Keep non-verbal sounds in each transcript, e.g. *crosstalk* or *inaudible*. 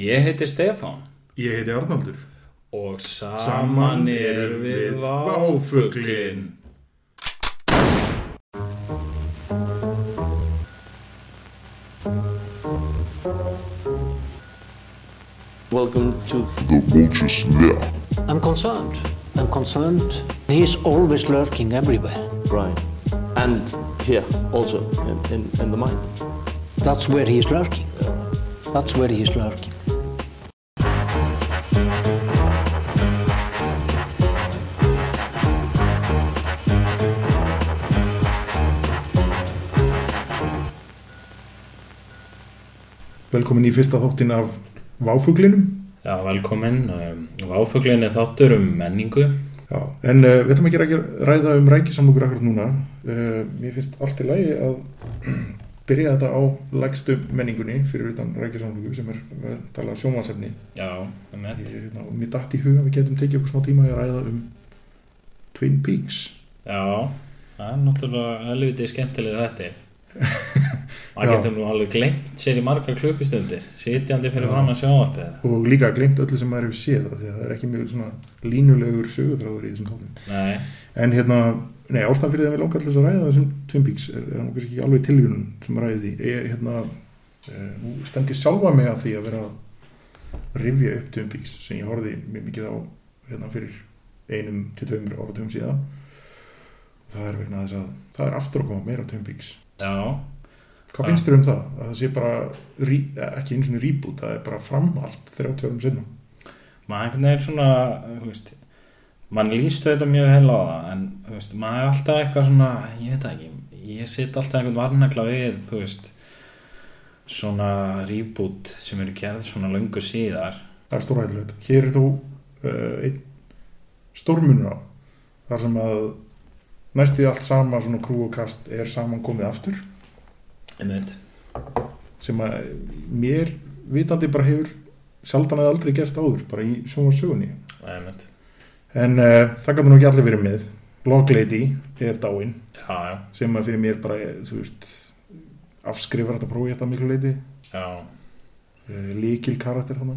Ég heiti Stefán Ég heiti Arnaldur. og saman erum við Váfuglin. Welcome to The vulture's lair. I'm concerned. I'm concerned. He's always lurking everywhere. Brian. And here also in, in, in the mind. That's where he's lurking. That's where he's lurking. Velkomin í fyrsta þáttin af Váfuglinum. Já, velkomin. Um, Váfuglin er þáttur um menningu. Já, en uh, við ætlum ekki að ræða um rækisamlugur akkurat núna. Uh, mér finnst allt í lagi að *clears throat* byrja þetta á lægstu menningunni fyrir utan rækisamlugu sem er talað sjónvansefni. Já, þetta. hérna, og mér datt í huga að við getum tekið okkur smá tíma að ræða um Twin Peaks. Já, það er náttúrulega helviti skemmtilega þetta. *laughs* Maður getur nú alveg glemt sér í margar klukkustundir, sitjandi fyrir hann að sjónvarpið. Og líka glemt öllu sem maður hefur séð af því að það er ekki mjög línulegur sögutráður í þessum. Nei, En hérna, nei, ástæðan fyrir það að við langar þess að ræða þessum Twin Peaks er, er kannski ekki alveg tilvíðun sem ræði því. Ég, hérna, e, nú stend ég sjálfa mig að því að vera að rifja upp Twin Peaks sem ég horfði mjög mikið á hérna fyrir einum til tveimur áratugum síðan. Það er vegna að það er aftur að koma meira Twin Peaks. já, Hvað finnst þér um það? Að það sé bara, rí, eh, ekki eins og reboot, það er bara framhald 30 árum sinna. maður einhvern veginn svona, þú veist, mann lístu þetta mjög heila á það, en þú veist, maður er alltaf eitthvað svona, ég veit ekki, ég sitt alltaf einhvern varnakla við, þú veist, svona reboot sem eru gerð svona löngu síðar. Það er stórhættulegt. Hér er þú uh, einn stórmunur á þar sem að næstu allt sama svona krú og kast er saman komið aftur. Sem að mér vitandi bara hefur sjaldan eða aldrei gerst áður bara í svona sögunni. En uh, það nú ekki allir verið með. Loglady er dáin. Já, já, sem að fyrir mér bara, þú veist afskrifar þetta prófi þetta miklu leiti já, uh, líkil karakter hann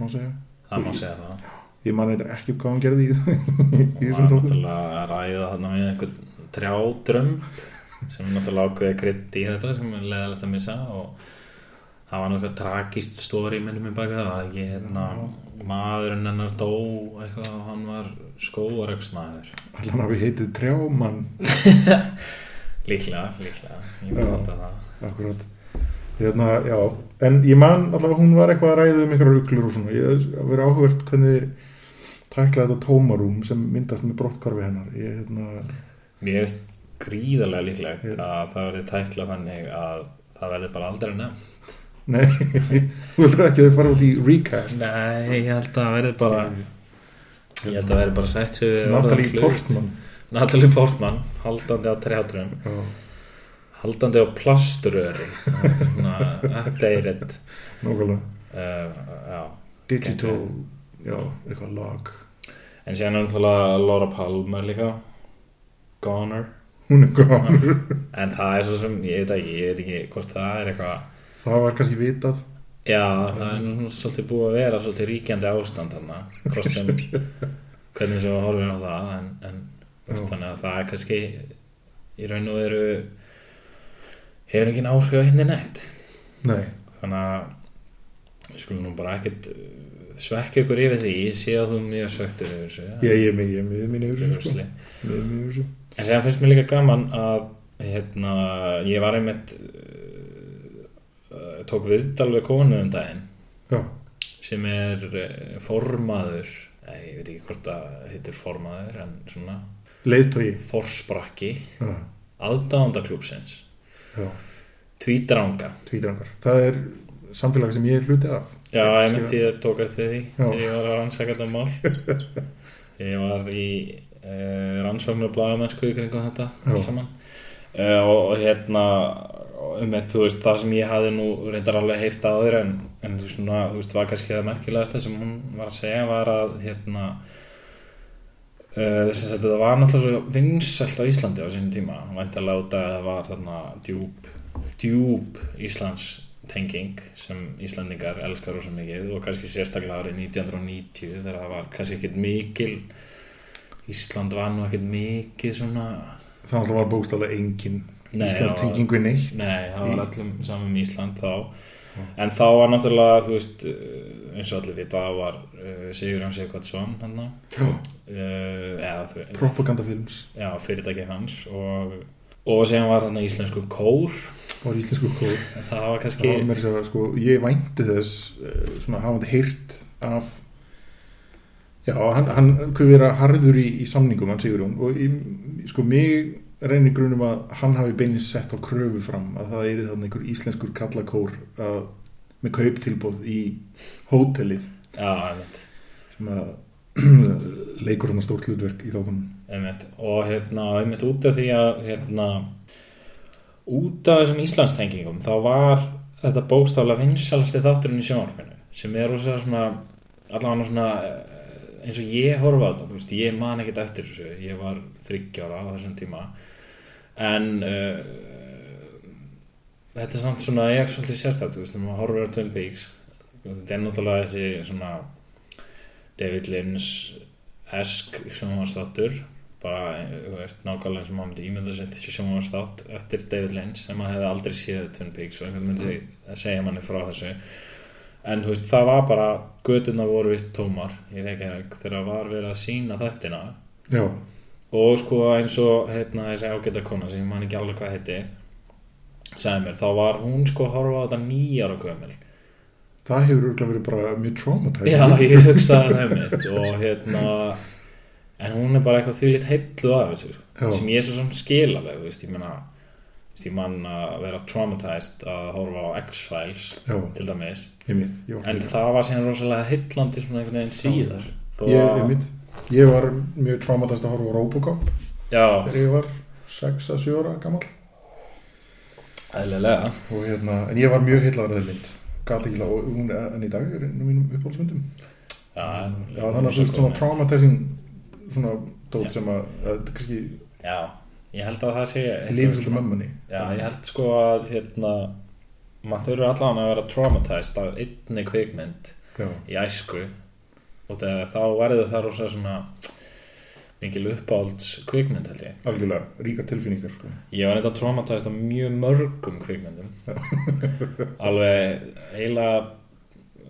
má segja. Það má segja það. ég man eitthvað ekkert hvað hann gerði í, *laughs* Og þessum maður er þáttum. náttúrulega að ræða þarna við einhvern trjádröm sem náttúrulega ákveðið krydd í þetta sem er leðalegt að missa og það var náttúrulega tragist stóri minnum í baka það var ekki hérna maðurinn hennar dó eitthvað og hann var skóaröksmaður allan hafi heitið Trjámann. *laughs* Líklega, líklega. Ég myndi halda það. Akkurat. Hérna, já, en ég man allavega hún var eitthvað að ræða um einhverjar uglur og svona. Ég að vera áhugert hvernig þeir tækla þetta tómarúm sem myndast með brottkvarfi hennar. Ég, hérna, mér finnst gríðarlega líklegt Ég- að það verði tækla þannig að það verði bara aldrei nefn nei *laughs* þú heldur ekki að þau fara út í recast? Nei, ég held að það verði bara ég held að það verði bara sett Natalie. Portman. Natalie Portman haldandi á trjátröm já, haldandi á plasturöri updated. Nákvæmlega. Uh, já. digital, já, eitthvað lag. En síðan er náttúrulega Laura Palmer líka. Goner hún er góður en það er svo sem, ég veit ekki, ég veit ekki hvort það er eitthvað það var kannski vitað. Já, það er nú svolítið búið að vera svolítið ríkjandi ástand þarna hvort sem, hvernig sem við horfum á það en, en þannig að það er kannski í raun og veru hefur engin áhrif á hindi neitt nei, þannig að við skulum nú bara ekkert uh, svekja ykkur yfir því. Ég sé að þú er mjög söktur yfir þessu ég, ég, ég, ég, ég minni yfir þessu sko. Rusli. Ég er mjög þessu en sér finnst mér líka gaman að hérna, ég var einmitt uh, tók viðdal við konu um daginn. Já, sem er uh, formaður nei, ég veit ekki hvort það heitir formaður en svona leiðtói forsprakki Tvídraanga tvítrangar það er samfélag sem ég er hluti af. Já, Ég myndi ég tók eftir því þegar ég var að rannsaka þetta mál. *laughs* Þegar ég var í uh, rannsóknu og blaðamennsku í kringum þetta Já. allt saman uh, og, og hérna um eitt, þú veist, það sem ég hafði nú reyndar alveg heyrt á þér en, en þú svona, þú veist, var kannski það merkilegasta sem hún var að segja var að hérna Uh, sem sagt, þetta var náttúrulega svo vinsælt á Íslandi á sínum tíma væntalega út að það var þarna djúb, djúb Íslands tenging sem Íslandingar elskar rosa mikið og kannski sérstaklega árið 1990 þegar það var kannski ekkit mikil Ísland var nú ekkit mikið svona það alltaf var bókstaflega engin Íslands tengingu neitt. Nei, það var öllum saman með Ísland þá. En þá var náttúrulega, þú veist uh, eins og allir vita, það var uh, Sigurjón Sigvardsson hann uh, eða þú veist propagandafilms. Já, fyrirtæki hans og, og sem var þarna íslensku kór. Og íslensku kór. *laughs* Það var kannski það var mér að sko, ég vænti þess eh, svona hafandi heyrt af já, hann, hann hvað vera harður í, í samningum hann Sigurjón og í, sko mig reynir grunum að hann hafi beinist sett á kröfu fram að það er þannig einhver íslenskur kallakór að, með kauptilbóð í hótelið. Já, sem að *clears throat* leikur hann stórt hlutverk í þáttunum. Og hérna, einmitt út af því að hérna út af þessum Íslandstengingum þá var þetta bókstaflega vinsalasti þátturinn í sjónvarpinu sem er allavega svona eins og ég horfa á þetta, þú veist, ég man ekkert eftir þessu, ég var þryggjára á þessum tíma. En uh, þetta er samt svona, ég er svolítið sérstætt, þú veist, þegar maður horfir á Twin Peaks þetta er náttúrulega þessi svona David Lynch esk sjónvarsþáttur bara, þú veist, nákvæmlega eins og maður myndi ímynda sér þessi sjónvarsþátt eftir David Lynch sem maður hefði aldrei séð Twin Peaks og einhvern myndi segja manni frá þessu en þú veist, það var bara götuna voru vist tómar í Reykjavík þegar var verið að sína þettina já, og sko eins og hérna, þessi ágæta kona sem ég man ekki alveg hvað heiti sagði mér, þá var hún sko horfa á þetta nýjára gömul. Það hefur örgulega verið bara mjög traumatizing. Já, ég hugsaði það mitt og hérna en hún er bara eitthvað þvílitt heillu af þessu Já. sem ég er svo sem skilaleg þú veist, ég veist, ég man að vera traumatized að horfa á X-Files til dæmis. Ég mitt ég, en það var síðan rosalega heillandi svona einhvern veginn síðar. Ég, að- ég, var mjög traumatized að horfa á Robocop Já, þegar ég var 6 að 7 ára gammal eðlilega. Og hérna, en ég var mjög mynd. Gata ekki lá, og hún en í dag er einu mínum já, þannig að svona traumatizing svona dót sem að, að kannski Já, ég held að það sé svona- mömmunni. Já, ég held sko að hérna maður þurfi allan að vera traumatized af einni kvikmynd já, í æsku. Og þá verður það rosa svona mikil uppáhalds kvikmynd held ég. Algjörlega, ríkar tilfinningar sko. ég var eitthvað traumatized af mjög mörgum kvikmyndum. *laughs* Alveg alveg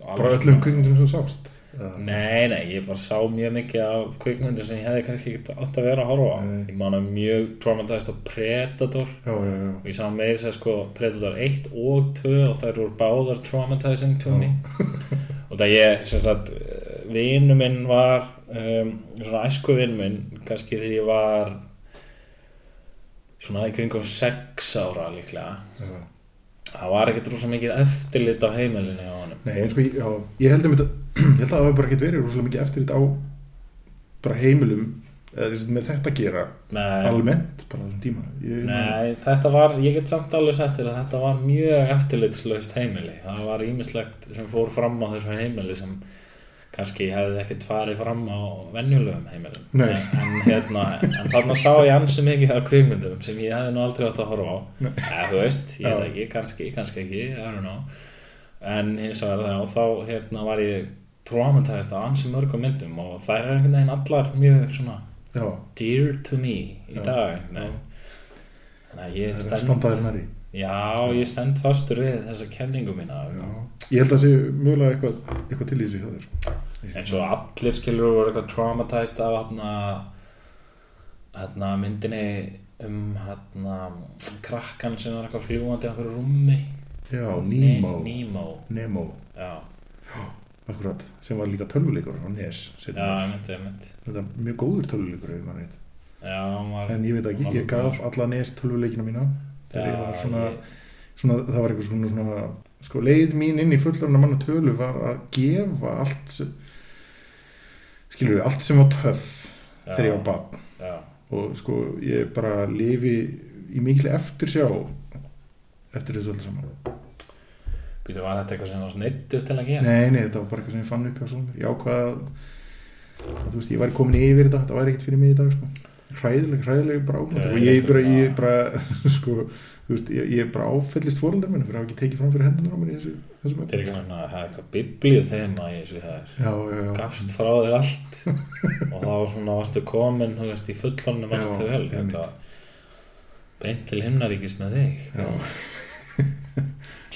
bara öllum kvikmyndum sem sást Nei, nei, ég bara sá mjög mikið af kvikmyndir sem ég hefði kannski ekki átt að vera að horfa á. Nei. ég man að mjög traumatized af Predator. Já, já, já, og ég sá meira sér sko Predator 1 og 2 og þær voru báðar traumatizing me. Og það ég, sem sagt vinnu minn var um, svona æsku vinnu minn kannski þegar ég var svona í kringum 6 ára líklega. Það var ekkert rosa mikið eftirlit á heimilinu á honum. Nei, en sko, ég- já, ég held að ég held að það hafi bara ekkert verið rosalega mikið eftir þetta á bara heimilum eða með þetta að gera Nei, almennt bara þessum tíma ég, Nei, þetta var, ég get samt alveg sagt þér að þetta var mjög eftirlitslaust heimili. Það var ímislegt sem fór fram á þessu heimili sem kannski hefði ekkert farið fram á venjulegum heimilum. En, en, hérna, en þarna sá ég ansi mikið af kvikmyndum sem ég hefði nú aldrei átt að horfa á. Eða, þú veist, ég veit ekki, kannski, kannski ekki, I don't know. En hins vegar og þá hérna var ég traumatized á ansi mörgum myndum og þær er einhvern veginn allar mjög svona já, dear to me í Já. dag þannig að ég það er standaðir nærri já, ég stend fastur við þessa kenningu mína. Já. ég held að sé mögulega eitthvað, eitthvað til í þessu sko. eins og allir skilur voru eitthvað traumatized af hérna hérna myndinni um hérna krakkan sem var eitthvað fljúandi á einhverju rúmi. Já, Nemo. Ne- Nemo, Nemo, já, akkurat sem var líka tölvuleikur á NES þetta er mjög góður tölvuleikur en ég veit ekki, ég gaf alla NES tölvuleikina mína þegar ég var svona, svona það var eitthvað svona, svona sko, leið mín inn í fullorna manna tölu var að gefa allt skilur við, allt sem var töff Já. þegar ég var barn. Já, og sko ég bara lifi í miklu eftir sjá eftir þessu öllu saman býtu var þetta eitthvað sem var snittur til að gera? Nei, nei, þetta var bara eitthvað sem ég fann upp ég ákvað að, að þú veist, ég væri komin yfir þetta þetta væri ekkert fyrir mig í dag sko. hræðileg, hræðileg Það og ég bara, ég bara *laughs* sko, þú veist, ég, ég bara áfællist fóröldar minn fyrir að hafa ekki tekið fram fyrir hendunar á mér í þessu, þessum þetta er efnum. eitthvað svona, það er eitthvað biblíu þema í þessu það já, já, já, gafst frá þér allt. *laughs* Og þá svona varstu komin þú veist, í fullonum Já, að vel. Þetta beint til himnaríkis með þig. Já,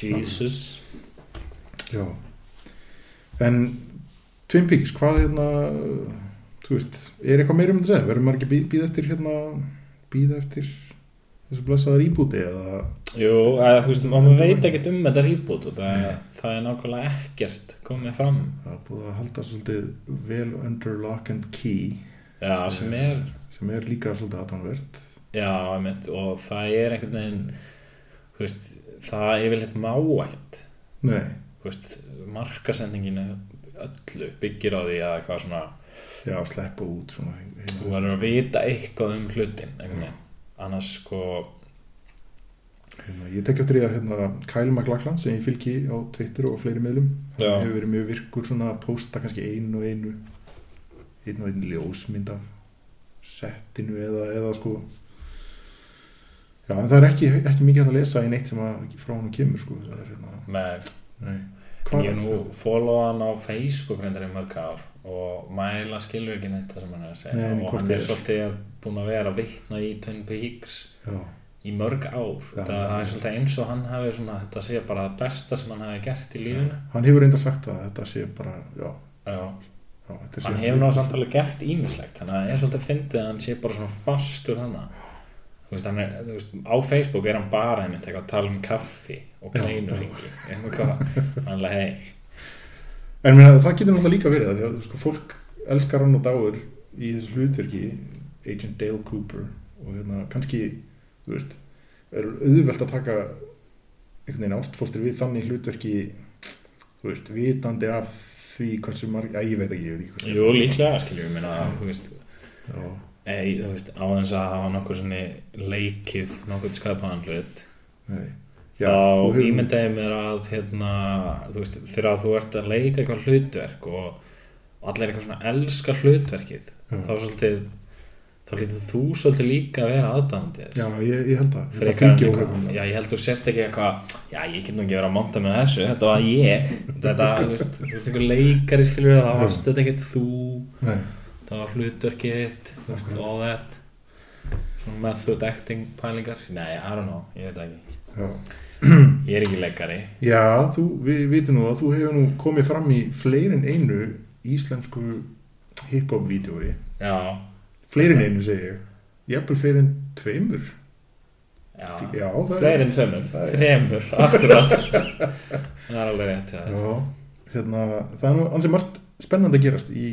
Jesus. Já. En Twin Peaks, hvað hérna þú veist, er eitthvað meira um þetta að segja? Verður maður ekki bíða eftir hérna bíða eftir þessu blessaða rýbúti eða? Jú, að, þú veist, maður veit ekkert um þetta rýbút og það, það er nákvæmlega ekkert komið fram. Það er búið að halda svolítið vel under lock and key. Já, sem er sem er líka svolítið aðtánvert já, einmitt, og það er einhvern veginn þú veist, það eitthvað má ekkert nei, þú veist, markasendingin öllu byggir á því að eitthvað svona já, sleppa út svona, þú verður að vita eitthvað um hlutin veginn, annars sko hérna, ég tek eftir því að hérna, Kyle McLachlan sem ég fylgi á Twitter og fleiri meðlum hann hefur verið mjög virkur svona að posta kannski einu og einu einu og einu ljósmynd af settinu eða, eða sko já, en það er ekki, ekki mikið að lesa í neitt sem að frá hann kemur sko. Er hérna, nei. En ég er nú followa hann á Facebook reyndar í mörg ár og mæla skilur ekki neitt það sem hann er að segja. Nei, og hann er svolítið búin að vera að vitna í Peaks já, í mörg ár. Já, það, það er svolítið eins og hann hafi svona, þetta sé bara það besta sem hann hafi gert í lífinu. Hann hefur reynda sagt að þetta sé bara já, já, já þetta sé hann hefur náttúrulega gert ímislegt þannig að er svolítið fyndið að hann sé bara svona fastur hann þú veist, er, veist, á Facebook er hann bara einmitt að tala um kaffi og eitthvað, hann er hei En minna, það getur náttúrulega líka verið að því að sko, fólk elskar hann og dáur í þessu hlutverki Agent Dale Cooper. Og hérna, kannski veist, er auðvelt að taka einhvern veginn ástfóstir við þannig hlutverki vitandi af því hversu marg, já ég veit ekki, ég veit ekki Jú, líklega, skiljum við minna veist, Já, ei, þú veist, á þess að hafa nokkuð svona leikið nokkuð skapaðan hlut nei. Þá ímyndaði mér að hérna, þú veist, þegar þú ert að leika eitthvað hlutverk og, allir eitthvað svona elska hlutverkið Já. þá svolítið þá hlýtur þú svolítið líka að vera aðdáðandi þess Já, ég, ég held að það eitthvað- Já, ég held þú sért ekki eitthvað Já, ég get nú ekki verið að monta með þessu Þetta var ég. Þetta, þú veist, þú veist, einhver leikari skilur það Já. varst þetta ekkert þú. Nei, Það var hlutverkið þitt Þú veist, Ok. all that. Svona method acting pælingar. Nei, I don't know, ég veit ekki. Já. *clears throat* Ég er ekki leikari. Já, þú, við vitum nú að þú hefur nú komið fram í fleiri en einu íslensku hip-hop-vídeói Já, fleiri en einu segi ég. Jafnvel fleiri en tveimur. Já, Já, það Fleiri en tveimur, þremur, *laughs* akkurat. Það er alveg rétt já. Já, hérna, það er nú ansið margt spennandi að gerast í,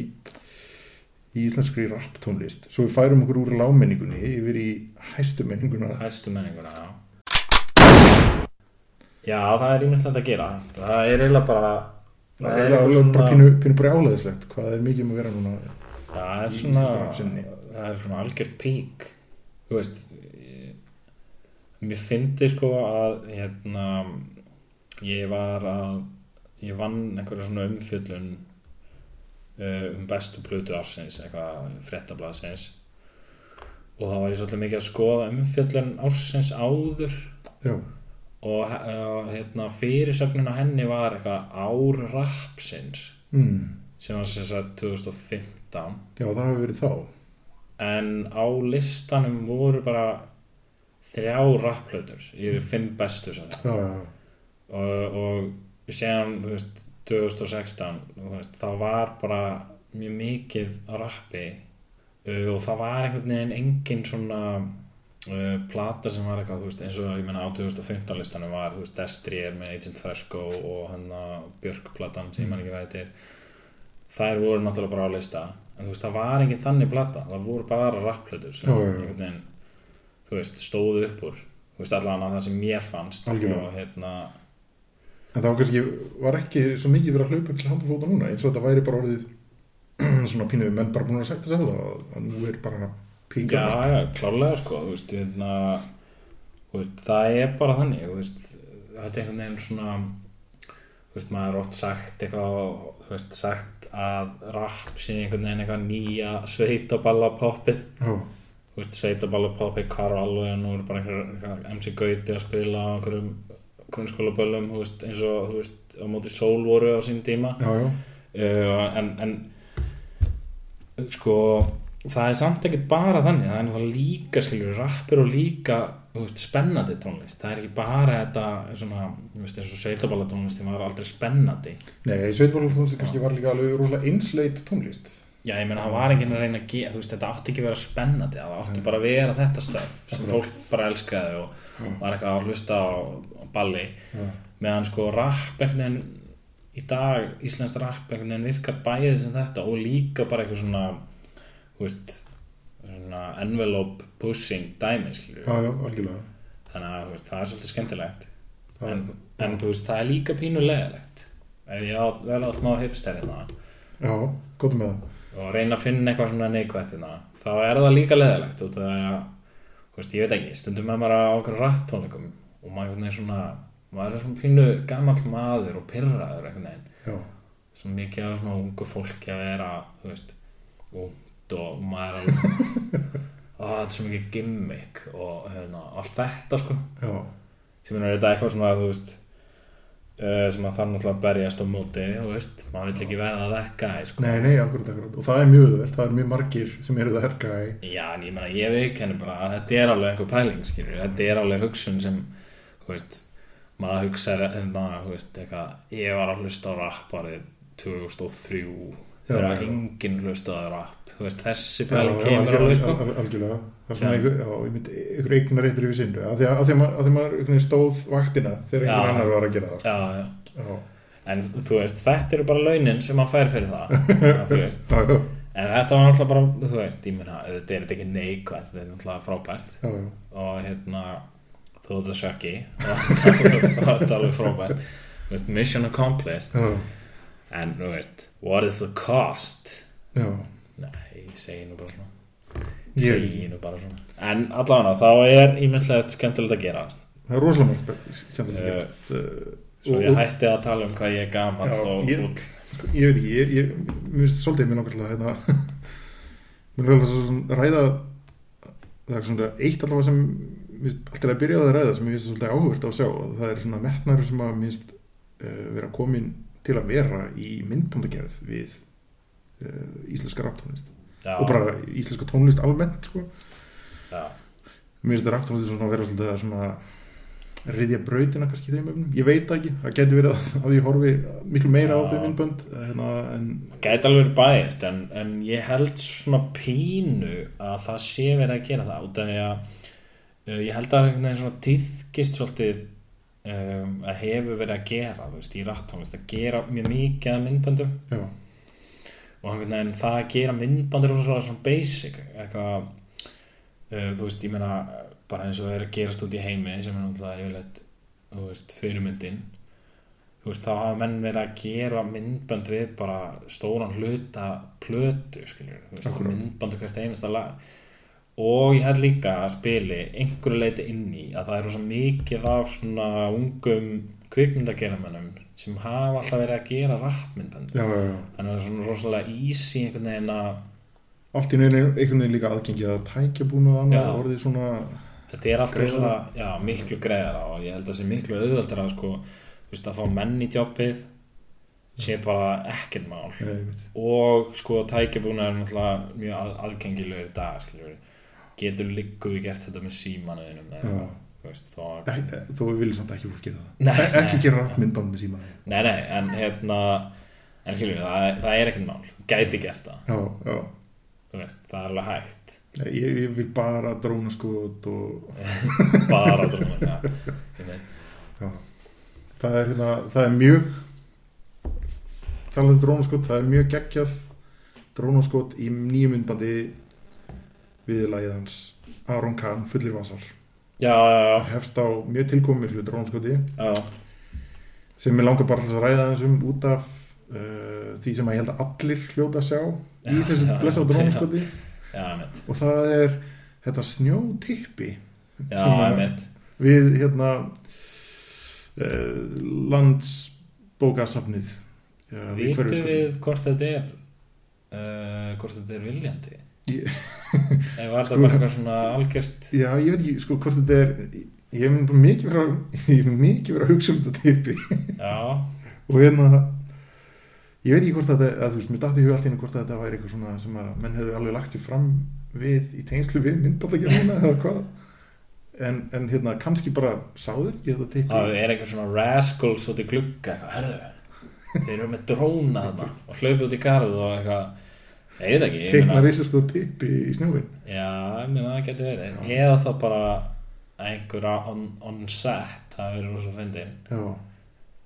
í íslenskri rap tónlist. Svo við færum okkur úr lámenningunni yfir í hæstu menninguna. Hæstu menninguna, já. Já, það er ímyndilegt að gera. Það er eiginlega bara það er eiginlega alveg bara pínu, pínu brjálaðislegt hvað er mikið um að vera núna Það er svona. Það er svona algjört pík Þú veist ég, Mér fyndi sko að hérna ég var að ég vann einhverja svona umfjöllun uh, um bestu plötu ársins eitthvað fréttablasins og þá var ég svolítið mikið að skoða umfjöllun ársins áður. Já, og uh, hérna, fyrirsögnin á henni var eitthvað ár rapsins mm. sem var sem sagt 2015 Já það hefur verið þá. En á listanum voru bara þrjá rapplötur yfir fimm bestu og, og séðan þú veist, 2016 þú veist, þá var bara mjög mikið á rappi uh, og það var einhvern veginn engin svona uh, plata sem var eitthvað veist, eins og ég meina á 2015 listanum var veist, Destrier með Agent Fresco og hann Björk-platan sem ég man ekki er þær voru náttúrulega bara á lista en það var engin þannig plata það voru bara rapplötur sem já. einhvern veginn stóðu upp úr. Að það sem mér fannst og hérna En þá kannski var ekki svo mikið verið að hlaupa upp til handafóta núna eins og þetta væri bara orðið *clears throat* svona pínuð menn bara búin að sig á það að- nú er bara píka Já, já, klárlega sko veist, hérna, veist, það er bara þannig veist, þetta er einhvern veginn svona maður er oft sagt eitthvað, sagt að rap sé einhvern veginn eitthvað nýja sveitaballa poppið Já, þú þú veist, Sveitaball og Poppy hvar alveg en nú er bara einhver, einhver MC Gauti að spila á einhverjum grunnskólaböllum, eins og veist, á móti sól voru á sín tíma. Já, já, uh, en, en sko það er samt ekkert bara þannig. Það er náttúrulega líka skiljur rappur og líka veist, spennandi tónlist. Það er ekki bara þetta svona, veist, eins og sveitaballa tónlist það var aldrei spennandi. Nei, Sveitból tónlist kannski var líka alveg rosalega einsleit tónlist. Já, ég meina, það var ekki að reyna að gera þú veist, þetta átti ekki að vera spennandi það átti bara að vera þetta stöf sem fólk bara elskaði og var eitthvað að hlusta á, á balli. Já, meðan sko rapp veginn í dag, íslenskt rapp veginn virkar bæðið sem þetta og líka bara eitthvað svona þú veist svona envelope pushing dæmi já, já, þannig að veist, það er svolítið skemmtilegt. Það, en, en þú veist, það er líka pínu leðilegt ef ég á vel átt má hipster hérna já, gott með það. og reyna að finna eitthvað svona neikvætt hérna þá er það líka leðilegt út af að þú veist, ég veit ekki, stundum með maður á okkur rættónleikum og maður veginn svona maður er svona pínu gamall maður og pyrraður veginn. Já, svo mikið af svona ungu fólki að vera þú veist, út og maður er alveg *laughs* það er svo mikið gimmick og hérna, allt þetta sko. Já, sem er þetta eitthvað svona þú veist uh, sem að það náttúrulega berjast á móti maður vill ekki verða það ekki sko. nei, nei, akkurat, akkurat. Og það er mjög öðvöld, það er mjög margir sem eru það herka í já, en ég meina, ég viðkenni bara að þetta er alveg einhver pæling, skilur þetta er alveg hugsun sem veist, maður hugsa hérna, þú veist, eitthvað ég var að hlusta á rap árið 2003 Já, þegar enginn hlustaði á rap veist, þessi pæling kemur alveg sko. al- algjörlega. Það er svona einhver, eignar réttur í sinnu að því að, að því að, maður- stóð vaktina þegar einhver annar var að gera það. Já, já. já, en þú veist, þetta eru bara launin sem maður fær fyrir það þú veist. *laughs* En þetta var náttúrulega bara, þú veist, ég meina, þetta er ekki neikvægt, þetta er náttúrulega frábært. Og hérna, þó þetta sökki, *laughs* þá er þetta alveg frábært, mission accomplished, já, en, þú veist, what is the cost? já. Nei, segi nú bara svona, segi nú bara svona, en allavega, þá er ímyndilegt skemmtilegt að gera, það er rosalega spennt skemmtilegt að gerast. Eh, svo ég hætti að tala um hvað ég er gamall Já, og fúll, Sko, ég veit ekki, ég, ég, mér finnst svolítið mér langar til að hérna, *laughs* mér til að svona ræða það er svona eitt allavega sem alltaf að byrja á það að ræða sem ég finnst svolítið áhugavert á að sjá. Og það er svona metnar sem að mér finnst uh, vera komin til að vera í myndbándagerð við uh, íslenska raptónlist. Já, og bara íslenska tónlist almennt sko. finnst þetta raptónlist svona að vera svolítið að svona riðja brautina kannski þeim öfnum ég veit það ekki, það getur verið að, að ég horfi miklu meira á Já. þau myndbönd hérna, en gæti alveg verið bæðist en, en ég held svona pínu að það sé verið að gera það. Út af því að ég held að einhvern veginn svona týðkist svolítið um, að hefur verið að gera veist, í rattónlist, að gera mjög mikið að myndböndum. Já, og einhvern veginn það að gera myndböndur er svona, svona basic eitthvað uh, þú veist, ég meina bara eins og það er að gerast út í heimi sem er náttúrulega yfirleitt þú veist, fyrirmyndin. Þú veist, þá hafa menn verið að gera myndbönd við bara stóran hluta plötu, skiljur þú veist, myndböndu hvert einasta lag og ég held líka að spili einhverju leiti inn í að það er rosa mikið af svona ungum kvikmyndageramennum sem hafa alltaf verið að gera já. þannig að það er svona rosalega easy einhvern veginn að allt í nefnir einhvern veginn líka aðgengi að tækjabúnu og annað Já. orðið svona þetta er alltaf svona já, miklu greiðara og ég held að það sé miklu auðvöldar að sko, þú veist, að fá menn í jobbið sé bara ekkert mál. Nei, og sko tækjabúna er náttúrulega mjög að, aðgengilegur í dag skiljur getur líku við gert þetta með símanuðinum Ek- þó við viljum samt ekki fólk gera það. Nei, E- ekki nei. gera myndband með síma nei, nei, en hérna en skiljur, það, það er ekkert mál. Gæti gert það, já, já. Veist, það er alveg hægt. Nei, ég, ég vil bara dróna skot og *laughs* bara dróna já, já. það er hérna það er mjög talað um drónaskot, það er mjög geggjað drónaskot í nýjum myndbandi við lagið hans Aron Kahn, fullir vasar. Já, já, já, hefst á mjög tilkomið fyrir drónaskoti já. sem ég langar bara að ræða þessum út af uh, því sem ég held að allir hljóta að sjá í Já, þessu já, blessa Já, einmitt. og það er þetta snjótippi við hérna uh, Vitum hverju sko við hvort þetta er uh, hvort þetta er viljandi? Ég- eða var Sko- þetta bara eitthvað svona algjört Já, ég veit ekki, sko, hvort þetta er ég hef *laughs* mikið verið að hugsa um þetta já, *laughs* og hérna ég veit ekki hvort þetta, að þú veist, mér dætti í hug allt í einu hvort þetta væri eitthvað svona sem að menn hefðu alveg lagt sér fram við í tengslu við myndbáttagerðina eða hvað. En, en hérna, kannski bara sáður ekki þetta teipi það er eitthvað svona rascals út í glugga eitthvað, herðu þeir eru með dróna þarna. Og hlaupi út í garð og eitthvað veit ekki, teikna meina reisastór teipi í snjóin já, ég meina það getur verið. Eða þá bara einhver on, on set það verður rosa fyndin, Já,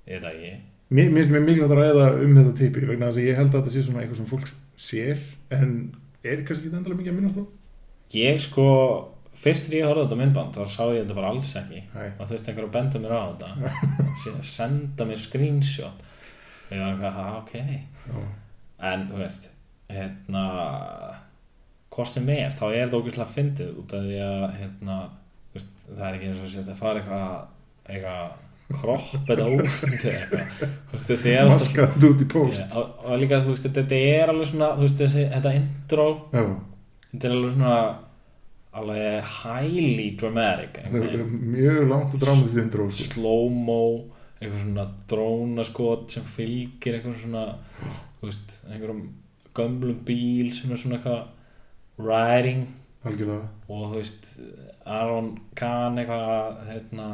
ég veit ekki. Mér finnst mér mikilvægt að ræða um þetta teipi vegna þess að ég held að þetta sé svona eitthvað sem fólk sér en er kannski ekki endalega mikið að minnast á? Ég sko, fyrst þegar ég horfði á þetta myndband þá sá ég þetta bara alls ekki. Nei, og þurfti einhver að benda mér á þetta. *laughs* Síðan senda mér screenshot. Og ég var eitthvað, "Ha, ok. Já, en þú veist hérna hvort sem er, þá er þetta ógeðslega fyndið út af því að hérna, veist, það er ekki eins og að fara eitthvað eitthvað kropp eða ófyndið eitthvað. Er maskað út í post Já, og, og líka þú veist, þetta er alveg svona þú veist, þessi, þetta intro Já, þetta er alveg svona alveg highly dramatic mjög langt og drámið þindró sko. slow-mo eitthvað svona drónaskot sem fylgir eitthvað svona þú veist, einhverjum gömlum bíl sem er svona eitthvað riding algjörlega. og þú veist Aron Kahn eitthvað hérna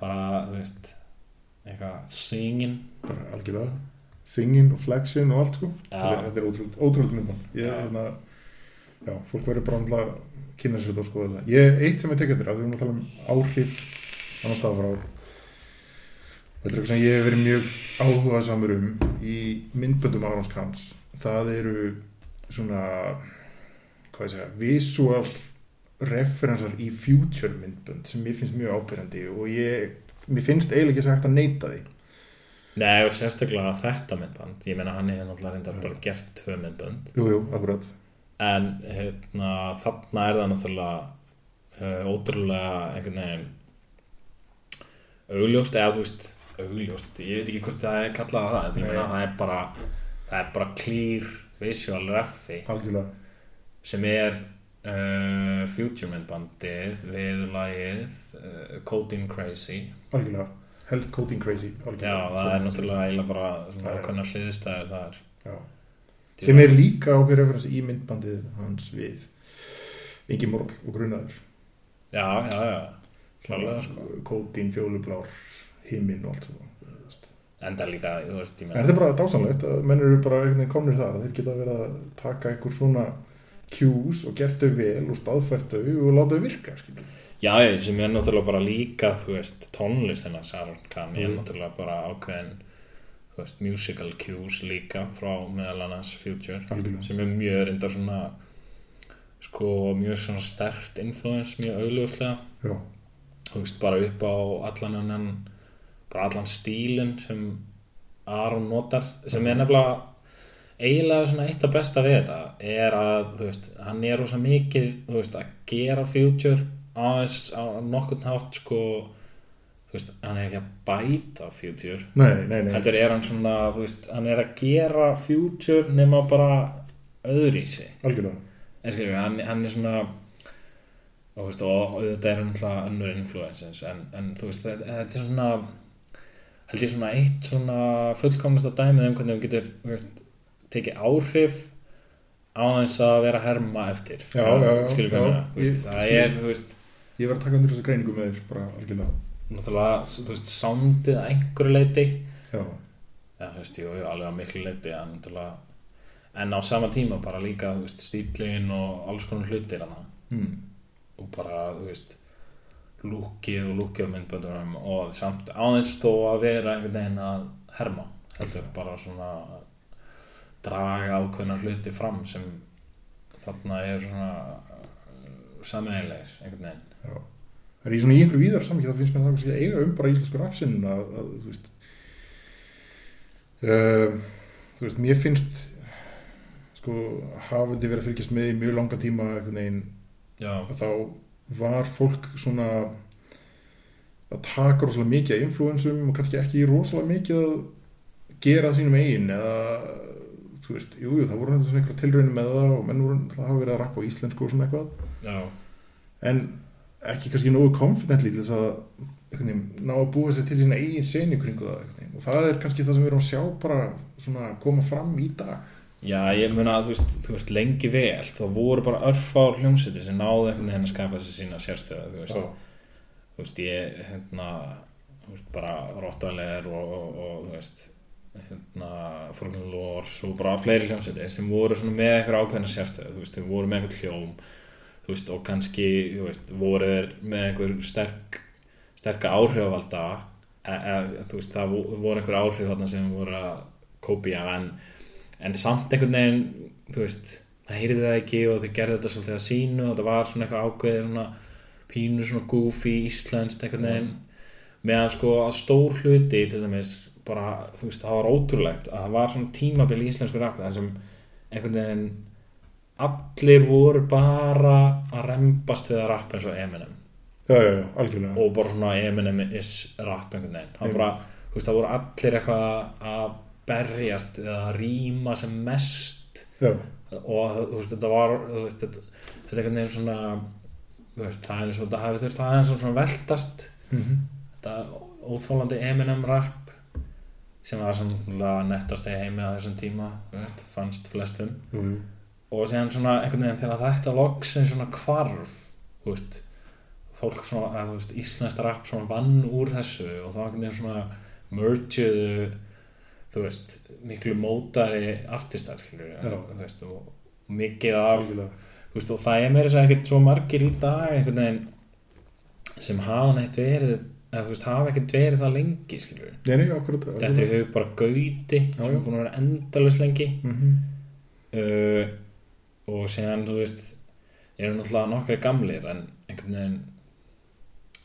bara þú veist eitthvað singin bara algjörlega. Singin og flexin og allt sko. Já. þetta er- er ótrúld myndmann ég, Já. hérna, já, fólk verður bara náttúrulega að kynna sér þetta og skoða þetta. Ég, eitt sem ég tekja þetta, að við erum að tala um áhrif annars stað frá þetta er eitthvað sem ég hef verið mjög áhugað samur um í myndböndum Arons Kans það eru svona hvað ég segja, visual referensar í future myndbönd sem mér finnst mjög ábyrjandi og ég, mér finnst eiginlega ekki sagt að neyta því. Nei og sérstaklega þetta myndband. Ég meina hann er náttúrulega reyndar bara gert tvö myndband Jú, jú, akkurat. En hérna, þarna er það náttúrulega uh, ótrúlega einhvern veginn augljóst eða þú veist augljóst, ég veit ekki hvort það er kallað það en ég meina Nei. það er bara það er bara clear visual reffi Algjörlega. sem er uh, future myndbandið við lagið uh, Coding Crazy. Algjörlega. Held Coding Crazy já algjörlega. það er náttúrulega eiginlega bara ákveðna hliðstæður þar. Já. Sem er líka ákveð referens í myndbandið hans við Ingi Morl og Grunaður. Já, já, já, klálega sko. Kódín, fjólublár, himinn og allt svona enda líka, þú veist, ég meina þetta er bara dásanlegt að menn eru bara einhvern veginn komnir þar að þeir geta verið að taka einhver svona cues og gert þau vel og staðfært þau og láta þau virka skilur. Já, já, sem er náttúrulega bara líka, þú veist, tónlist hennar Saron Khan er Mm. náttúrulega bara ákveðin, þú veist, musical cues líka frá meðal annars Future Algjörlega. sem er mjög reyndar svona, sko, mjög svona stert influence, mjög augljóslega, þú veist, bara upp á allan hennan, bara allan stílinn sem Aron notar, sem er nefnilega eiginlega eitt af besta við þetta er að, þú veist, hann er rosa mikið, þú veist, að gera Future aðeins á nokkurn hátt sko, þú veist, hann er ekki að bæta Future, nei, nei, nei. Heldur er hann svona, þú veist, hann er að gera Future nema bara Algjörlega. En skilur við, hann, hann er svona og, þú veist, og auðvitað er hann alltaf önnur influences, en, en þú veist, þetta er svona held ég svona eitt svona fullkomnasta dæmið um hvernig þú getur tekið áhrif á þess að vera herma eftir. Já, já, já, skilur ég- það er, veist, Ég var að taka undir þessa greiningu með þér bara algjörlega. Náttúrulega þú veist, soundið að einhverju leiti Já, já, þú veist, jú, jú, alveg að miklu leiti en, náttúrulega, en á sama tíma bara líka, þú veist, stílin og alls konar hlutir mm. og bara, þú veist lúkið og lúkið á myndböndunum og samt aðeins þó að vera einhvern veginn að herma heldur bara svona draga ákveðna hluti fram sem þarna er svona sammeðilegir einhvern veginn Já. Það er í svona í einhverju víðar samkvæð það finnst mér það að eiga um bara íslensku rapsinn að, að þú veist um, þú veist, mér finnst sko, hafandi verið að fylgjast með í mjög langa tíma einhvern veginn já, að þá var fólk svona að taka rosalega mikið af influensum og kannski ekki rosalega mikið að gera sínum eigin eða þú veist, jú, jú, það voru þetta svona einhverja tilraunir með það og menn voru það hafa verið að rappa á íslensku og svona eitthvað. Já, en ekki kannski nógu confidently til þess að veginn, ná að búa sér til sína eigin senu kringu það og það er kannski það sem við erum að sjá bara svona koma fram í dag já, ég mun að þú veist, þú veist lengi vel, þá voru bara örfár hljómsveitir sem náðu einhvern veginn að skapa þessi sína sérstöðu, þú veist. Þú veist, ég, hérna þú veist, bara Rottweiler og, og, og þú veist hérna, Forgan Lors og bara fleiri hljómsveitir sem voru svona með eitthvað ákveðna sérstöðu, þú veist, þeir voru með eitthvað hljóm þú veist, og kannski þú veist, voru þeir með einhver sterk sterka áhrifvalda e, e, þú veist, það vo- voru einhver áhrif en, samt einhvern veginn þú veist, það heyrði það ekki og þau gerðu þetta svolítið að sínu og það var svona eitthvað ákveðið svona pínu svona goofy íslenskt einhvern veginn. Meðan sko að stór hluti til dæmis bara, þú veist, það var ótrúlegt að það var svona tímabil í íslensku rap þar sem einhvern veginn allir voru bara að rembast við að rappa eins og Eminem. Já, já, já, algjörlega. Og bara svona Eminem is rap einhvern veginn. Það, bara, veist, það voru allir eitthvað að berjast eða rýma sem mest. Já, og þú veist, þetta var veist, þetta, þetta er einhvern veginn svona veist, það er eins og þetta hafi þurft aðeins svona veltast. Mm þetta óþólandi Eminem rap sem var svona nettast í heimi á þessum tíma veist, fannst flestum. Jú, jú. og síðan svona einhvern veginn þegar þetta loksinn svona hvarf þú veist fólk svona, að, þú veist, íslenskt rap svona vann úr þessu og þá einhvern veginn svona mergeðu þú veist, miklu mótari artistar, þú veist, og, mikið af þú veist, og það er meira þess að ekkert svo margir í dag einhvern veginn sem hafa neitt verið eða þú veist, hafa ekkert verið það lengi, akkurat þetta er hug bara Gauti Já, sem er búin að vera endalust lengi. Mm -hmm. uh, og síðan þú veist eru náttúrulega nokkri gamlir en einhvern veginn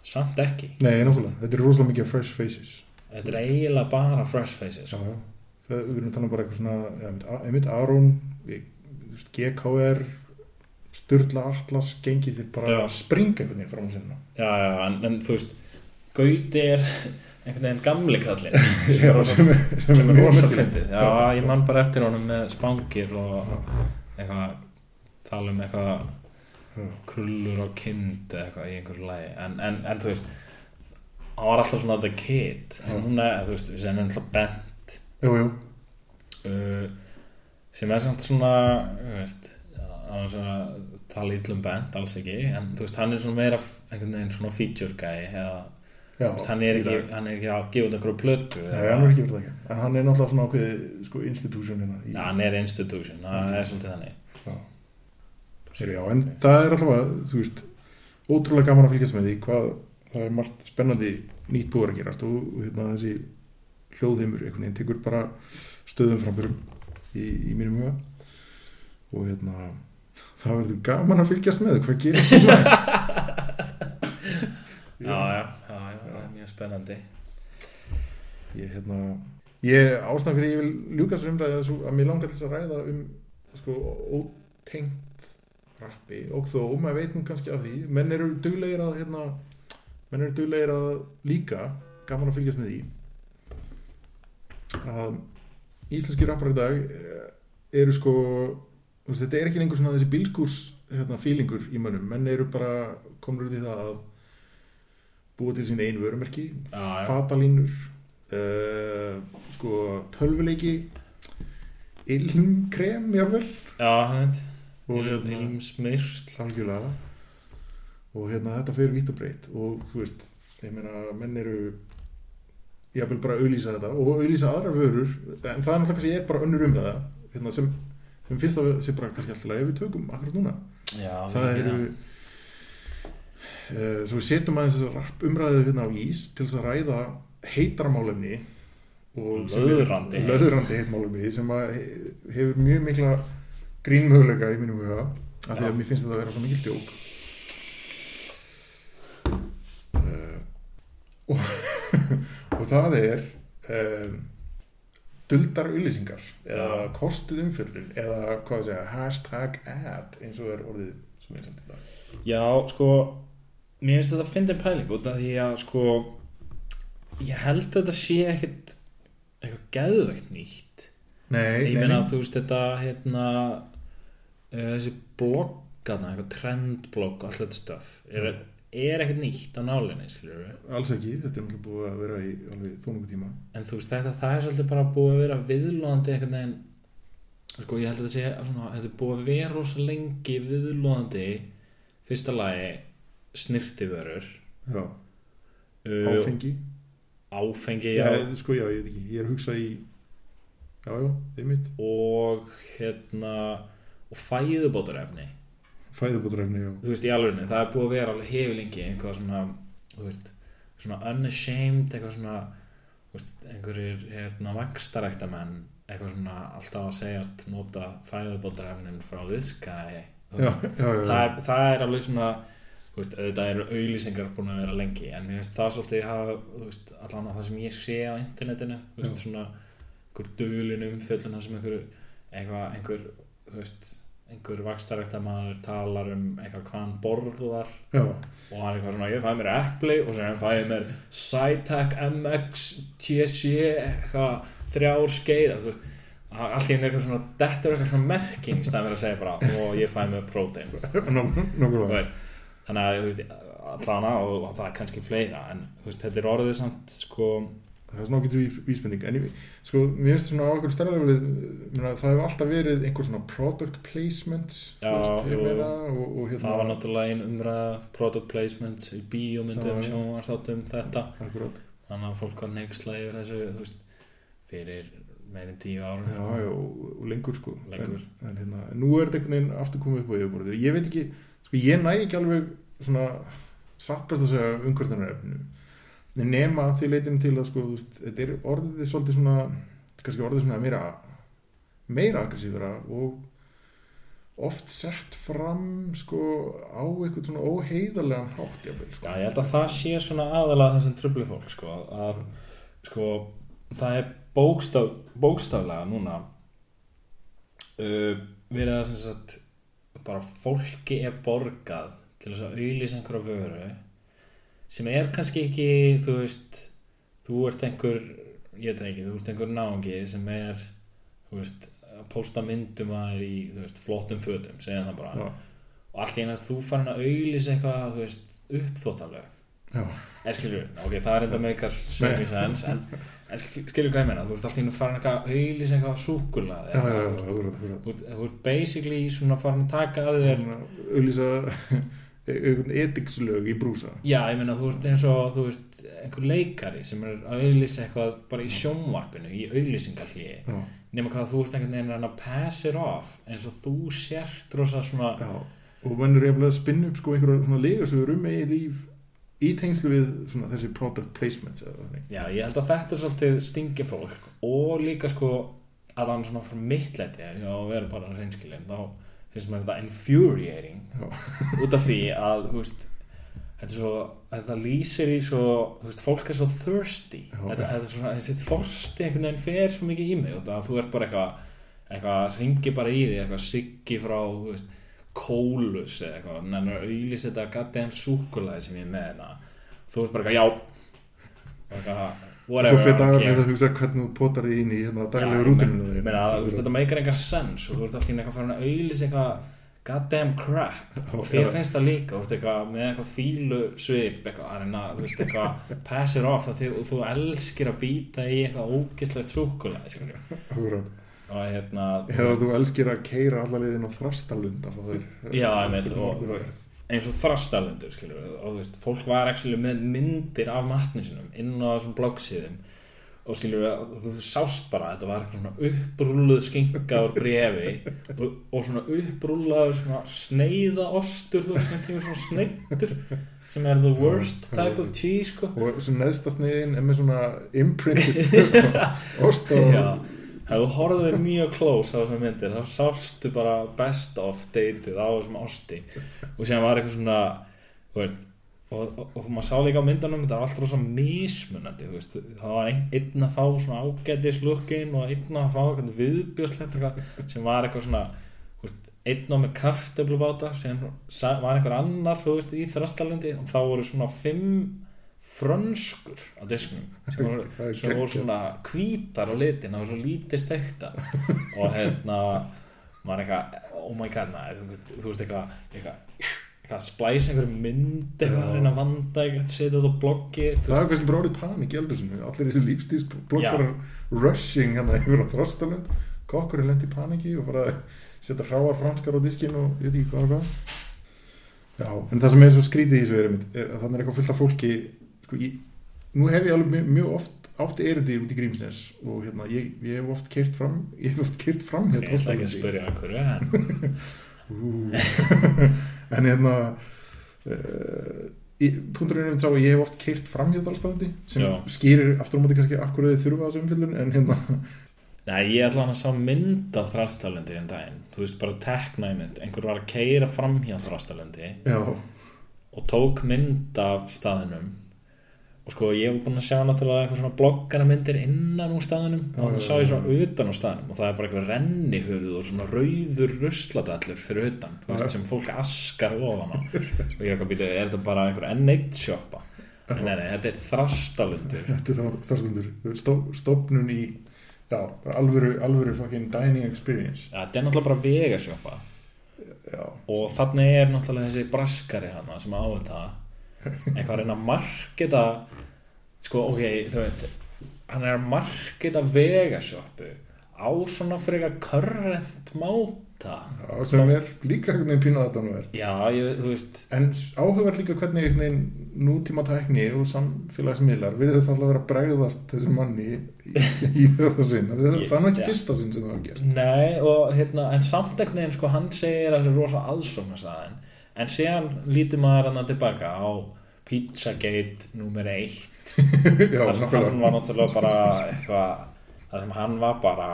samt ekki. Nei, nákvæmlega, þetta er rosalega mikið fresh faces þetta er eiginlega bara fresh faces. Já, já. Það, við erum að tala um bara eitthvað svona einmitt- Aron, GKR Sturla Atlas gengið þið bara Já. að springa einhvern veginn fram á sinna já, já, en, en þú veist Gauti er *laughs* einhvern veginn gamli kallinn *laughs* sem er sem er, sem er rosa fyndið. Já, ég man bara eftir honum með spangir og eitthvað tala um eitthvað krullur og kind eitthvað í einhverju lagi. En, en, en þú veist hann var alltaf svona the kid. En hún er, þú veist, sem er alltaf bent. Jú, jú, uh, sem er samt svona þú veist á þess að tala illum bent, alls ekki. En þú veist, hann er svona meira einhvern veginn svona feature guy eða, já veist, hann, er ekki, hann er ekki að gefa út einhverju plötu Nei, hann er ekki verið það ekki. En hann er náttúrulega svona ákveðið sko, institution hérna í, hann er institution, það er svolítið þannig. Já. Já, en það er allavega, þú veist, ótrúlega gaman að fylgjast með því hvað það er margt spennandi nýtt búið að gerast og, hérna, þessi hljóðheimur einhvern veginn tekur bara stöðum framfyrum í, í mínum huga. Og hérna það verður gaman að fylgjast með hvað gerist næst? *laughs* Já, já, já, já, það er mjög spennandi. Ég, hérna, ég ástæðan fyrir ég vil ljúka þessu umræði að, að mér langar til þess að ræða um sko, ótengt rappi. Og þó, maður veit nú kannski af því menn eru duglegir að hérna, menn eru duglegir að líka gaman að fylgjast með því að íslenski rappar í dag eh, eru sko þetta er ekki lengur svona þessi bílskúrs hérna, fílingur í mönnum, menn eru bara komur út í það að búa til sín einu vörumerki já. fatalínur uh, sko tölvuleiki ilmkrem jáfnvel já, og hérna ilmsmyrsl algjörlega og hérna þetta fyrir vitt og breytt og þú veist, ég meina menn eru jáfnvel bara að auðlýsa þetta. Og auðlýsa aðra vörur en það er náttúrulega kannski er bara önnur umræða hérna, sem, sem finnst það sé bara kannski alltaf ef við tökum akkurat núna. Já, það eru uh, svo við setjum aðeins þessar rapp umræðu hérna á ís til þess að ræða heitaramálefni og sem löðrandi heitmálefni sem að he- hefur mjög mikla grínmöguleika í mínum huga af því að mér finnst þetta að vera svo mikil djók og, *laughs* og það er um, duldar auðlýsingar eða kostuð umfjöllun eða hvað að segja hashtag ad eins og er orðið sem samt í dag. Já, sko mér finnst þetta að finna pæling út af því að sko ég held að þetta sé ekkit eitthvað geðveikt nýtt. Nei, ég meina nei. þú veist þetta hérna uh, þessi bloggarna, eitthvað trendblogg og allt þetta stöf er, er ekkert nýtt á nálinni alls ekki, þetta er náttúrulega búið að vera í alveg þónungu tíma. En þú veist þetta, það er svolítið bara búið að vera viðlóðandi einhvern veginn sko ég held að þetta sé svona, þetta er búið að vera rosa lengi viðlóðandi fyrsta lagi snirtivörur Já, uh, áfengi. áfengi já, já, sko, já, ég veit ekki, ég er að hugsa í Já, já, einmitt. Og hérna og fæðubótarefni Fæðubótarefni, já þú veist í alveg það er búið að vera alveg hefur lengi einhvað svona þú veist, svona unashamed eitthvað svona veist, einhverjir hérna vakstarækta menn eitthvað svona alltaf að segjast nota fæðubótarefnin frá this guy. Já, já, það, það er alveg svona veist, auðvitað eru auðlýsingar búin að vera lengi en mér finnst það svolítið hafa þú veist, allan að það sem ég sé á internetinu veist, svona einhver dölin umfjöllun þar sem einhver einhver, þú veist einhver vakstarækta maður talar um eitthvað hvað hann borðar já, og hann er eitthvað svona, ég fæði mér epli og sem hann fæði mér Cytec MX TSC eitthvað þrjár skeið allt í einu eitthvað svona þetta er eitthvað svona merking fyrir að segja bara og ég fæði mér prótein. *laughs* Þannig að þú veist, allana og, og það er kannski fleira en veist, þetta er orðið samt sko, það er svona ágættu vísbending. En ég, sko, mér finnst svona á okkur stærlega það hefur alltaf verið einhver svona product placement Já, veist, meina, og, og hérna það var náttúrulega ein umræða product placements í bíómyndum sjónvarsáttum þetta. Akkurat, þannig að fólk var veist, fyrir meirinn tíu árum. Já, já, og, lengur sko. Lengur. en, en hérna, nú er þetta einhvern veginn aftur komið upp á yfirborðið. Ég veit ekki, sko, ég næ ekki alveg svona satt best að segja umhverfnarefnum nema því leitum til að sko, veist, þetta er orðið svolítið svona kannski orðið svona meira meira aggressífara og oft sett fram sko á eitthvað svona óheiðarlegan hátt jafnvel, sko. Já, ég held að það sé svona aðalega þessum tröfli fólk sko, að sko, það er bókstaf, bókstaflega núna uh, verið að sem sagt bara fólki er borgað til þess að auðlýsa einhverja vöru sem er kannski ekki þú veist, þú ert einhver ég veit það ekki, þú ert einhver náungi sem er þú veist, að posta myndum að þér í þú veist, flottum fötum, segja það bara. Já, og allt í að þú farin að auðlýsa eitthvað, þú veist, uppþóttalög já, en skilur, ok, það er enda með ykkar sens, en, en skil- skilur hvað ég meina þú veist, allt í einu farin eitthvað að auðlýsa eitthvað já, þú veist, þú ert- basically svona farin að taka að þér einhvern etikslög í brúsa já, ég meina, þú ert eins og þú veist, einhver leikari sem er að auðlýsa eitthvað bara í sjónvarpinu, í auðlýsingarhlýi já, nema hvað þú ert einhvern veginn að að pass it off eins og þú sért rosa svona já og mann er að spinna upp sko einhverja svona legasögur um eigin líf í tengslu við svona þessi product placements Já, ég held að þetta er svolítið stingi fólk og líka sko að hann svona frá mittlæti og vera bara reynskilin þá finnst mér þetta infuriating *laughs* út af því að veist þetta svo, þetta lýsir í svo veist, fólk er svo thirsty. Þetta, þetta er svona, þessi þorsti einhvern veginn fer svo mikið í mig það, þú ert bara eitthvað eitthvað, ringi bara í því eitthvað siggi frá, veist kólus eða eitthvað, nennur að auðlýsa þetta goddamn súkulaði sem ég er með hérna. Þú ert bara eitthvað, já. Eitthvað, og svo fyrir dagar ok. með að hugsa hvernig þú potar því inn í hérna daglegu ég meina- ég meina að, þetta meikar enga sens og þú ert alltaf eitthvað farin að auðlýsa eitthvað goddamn crap. *laughs* Og þér finnst það líka, veist eitthvað með eitthvað fílu svip eitthvað, eitthvað *laughs* pass it off, þið, og þú elskir að býta í eitthvað ógislegt Akkurat. og hérna eða þú elskir að keira alla liðin á þrastalund Já, einmitt, og- eins og við, og þú veist, fólk var actually með myndir af matni sinum inn á þessum bloggsíðum. Og skilur þú sást bara að þetta var eitthvað svona upprúluð skinka úr brefi og, og svona upprúlaður svona sneiða ostur þú veist, sem kemur svona sneittur sem er the worst type of cheese sko. og sem neðsta sniðin er með svona imprinted *laughs* ost og Ef þú horfðir mjög close á þessar myndir þá sástu bara best of dated á þessum osti og sem var eitthvað svona veist, og, og, og maður sá líka á myndunum þetta var alltaf rosa mismunandi veist, það var einn, einn að fá svona ágætis lookin og einn að fá eitthvað sem var eitthvað svona veist, einn á með kartöflubáta sem var einhver annar í þrastalundi og þá voru svona fimm frönskur á disknum sem voru, Það sem voru svona hvítar á litin og svo lítið stekta og hérna maður eitthvað, oh my god maður, þú, veist- eitthvað eitthvað, eitthvað splæs einhverju mynd eitthvað að reyna að vanda eitthvað, setja þetta á bloggi Það er kannski bara orðið panik í eldursinu Allir þessi lífstíðsblokkarar rushing hann yfir á þrostalund. Kokkurinn lendi í paniki og bara setja hráar franskar á diskin og ég veit ekki hvað Já, en það sem er svo skrítið í þessu er, einmitt, er að þannig er eitthvað fullt af fólki sko, ég, Nú hef ég alveg mjög, oft átt erindi út í Grímsnes og hérna, ég, ég hef oft kert fram ég hef oft kert fram veist, hér ég ætla ekki að spyrja að hverju en *laughs* hérna uh, punkturinn er sá að ég hef oft keirt fram hjá þalstafandi sem Já. skýrir aftur á móti kannski akkur þið þurfa þessu umfyllun en hérna Nei, ég ætla hann að sá mynd af þrastalöndi en daginn, þú veist bara tekna í mynd, einhver var að keira fram hjá þrastalöndi og tók mynd af staðinum og sko ég hef búin að sjá náttúrulega eitthvað svona bloggana myndir innan úr staðinum Já, og þannig já, sá ég já. svona utan úr staðinum og það er bara eitthvað rennihurð og svona rauður rusladallur fyrir utan Já. veist, sem fólk askar ofan á. Og ég er eitthvað býtið, er þetta bara einhver N1 sjoppa? En nei, nei, þetta er þrastalundur. Þetta er Stó, stofnun í já, alvöru, alvöru fucking dining experience. Ja, þetta er náttúrulega bara vegasjoppa. Já, og þannig er náttúrulega þessi braskari hana sem á þetta eitthvað að reyna að marketa sko ok, þú veit hann er að marketa vegasjoppu á svona frekar körrent máta. Já, sem er líka einhvern veginn pínuð þetta nú er já, ég, þú veist. En áhugað líka hvernig einhvern veginn nútíma tækni og samfélagsmiðlar við þetta alltaf að vera að bregðast þessu manni í, í þetta sinn. Það er nú ekki fyrsta sinn sem það var gert nei, og hérna, en samt einhvern veginn sko, hann segir að það er rosa aðsóknarstaðin en síðan lítur maður hann tilbaka á Pizzagate nummer 1 *laughs* já, þar sem hann var náttúrulega bara eitthvað þar sem hann var bara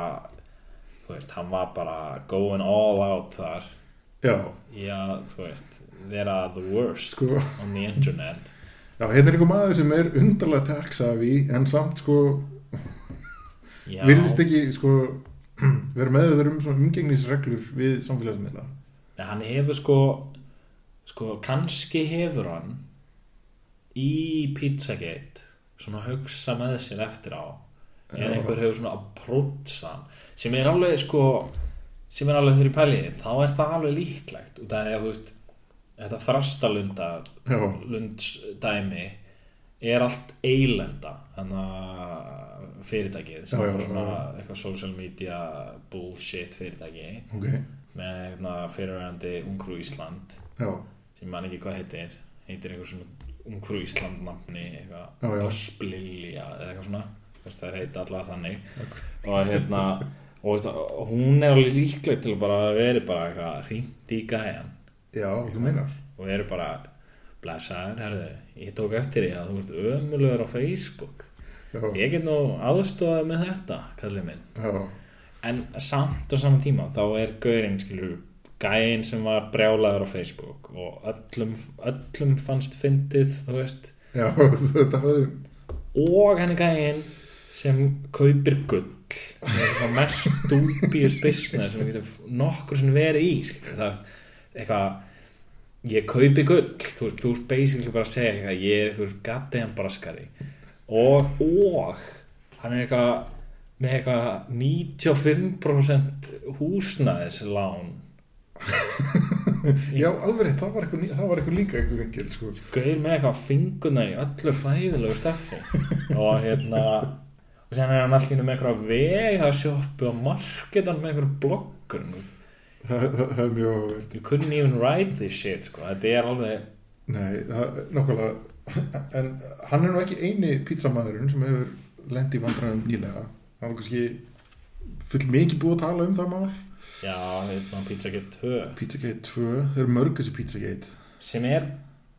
þú veist, hann var bara going all out þar. Já, já, þú veist, vera the worst Sko. on the internet. Já, hérna er einhver maður sem er undarlega tech-savvy en samt sko virðist ekki sko *clears throat* vera meðveður um svona umgengnisreglur við samfélagsmiðla. Nei, hann hefur sko sko, kannski hefur hann í Pizzagate svona hugsa með sér eftir á. Eða einhver hefur svona hann sem er alveg sko sem er alveg þeirri pæliði þá er það alveg líklegt. Og það er, veist þetta þrastalunda lundsdæmi er allt eilenda þannig að fyrirtækið sem er svona eitthvað social media bullshit fyrirtæki ok, með hérna, fyrirvægandi Ungrú Ísland. Já, sem man ekki hvað heitir heitir eitthvað svona Ungrú Ísland nafni eitthvað. Ösplilja eða eitthvað svona. Þess, það heita allar þannig. Og hérna og og hún er alveg líkleg til að veri bara eitthvað hringt í gæjan. Já, þú meinar. Og eru bara blessaður, herðu, ég tók eftir því að þú ert ömulegur á Facebook. Já, ég get nú aðstofað með þetta kallið minn. Já, en samt á saman tíma þá er gaurinn skilur gæinn sem var brjálaður á Facebook og öllum, öllum fannst fyndið þú veist. Já, *laughs* þetta höfðu og henni gæinn sem kaupir gull. Sem er það mest dubious business sem við getum nokkur sem verið í það er eitthvað ég kaupi gull. Þú veist, þú ert basically bara að segja eitthvað ég er eitthvað gatteðan braskari. Og, og hann er eitthvað með eitthvað 95% húsnæðislán Já, alveg það var eitthvað, líka eitthvað vingil, sko. Gauð með eitthvað finguna í öllu hræðilegu stefni og hérna og sen er hann allir með eitthvað vega sjoppu og marketan með eitthvað bloggur. Það, er mjög áverð you couldn't even write this shit sko. þetta er alveg Nei, það, nákvæmlega. En hann er nú ekki eini pizzamæðurinn sem hefur lent í vandræðum nýlega. Það var kannski full mikið búið að tala um það mál já, hérna Pizzagate 2 Pizzagate 2, þeir eru mörg þessi Pizzagate. Sem er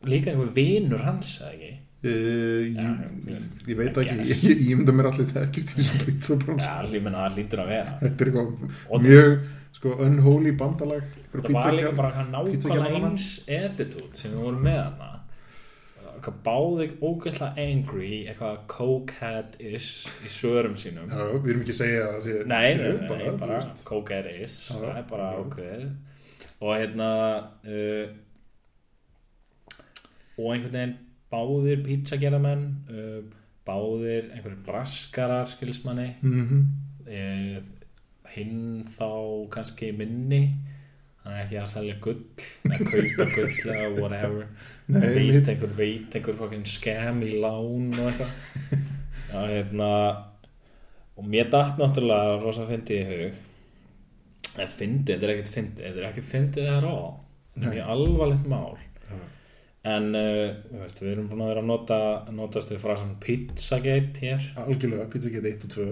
líka einhver vinur hans eða ekki? Uh, ég, Já, veist, ég veit ekki, *laughs* ég, ég mynda mér allir þekkist *laughs* í þessu pizzabrann já, allir menna það lítur að vera. Þetta er eitthvað mjög sko, unholy bandalag það var líka bara hann nákvæmlega eins attitude sem við vorum með hana eitthvað báði ógeðslega angry eitthvað cokehead-ish í svörum sínum. Já, við erum ekki að segja að það sé nei, nei, nei, bara, bara cokehead-ish það er bara ákveðið. Og hérna uh, og einhvern veginn báðir pizzagerðamenn uh, báðir einhverjir braskarar skilsmanni mm uh, hinn þá kannski minni hann er ekki að selja gull að kaupa gull eða whatever. Nei, veit einhver veit einhver fokkin skem í lán og eitthvað? *laughs* Já, hérna og mér datt náttúrulega rosa fyndið í hug. En fyndið, þetta er ekkert fyndið þetta er ekki fyndið það rá þetta er mjög alvarlegt mál. Já. en uh, veist, við erum búin að vera að nota notast við frasan Pizzagate hér. Algjörlega, Pizzagate 1 og 2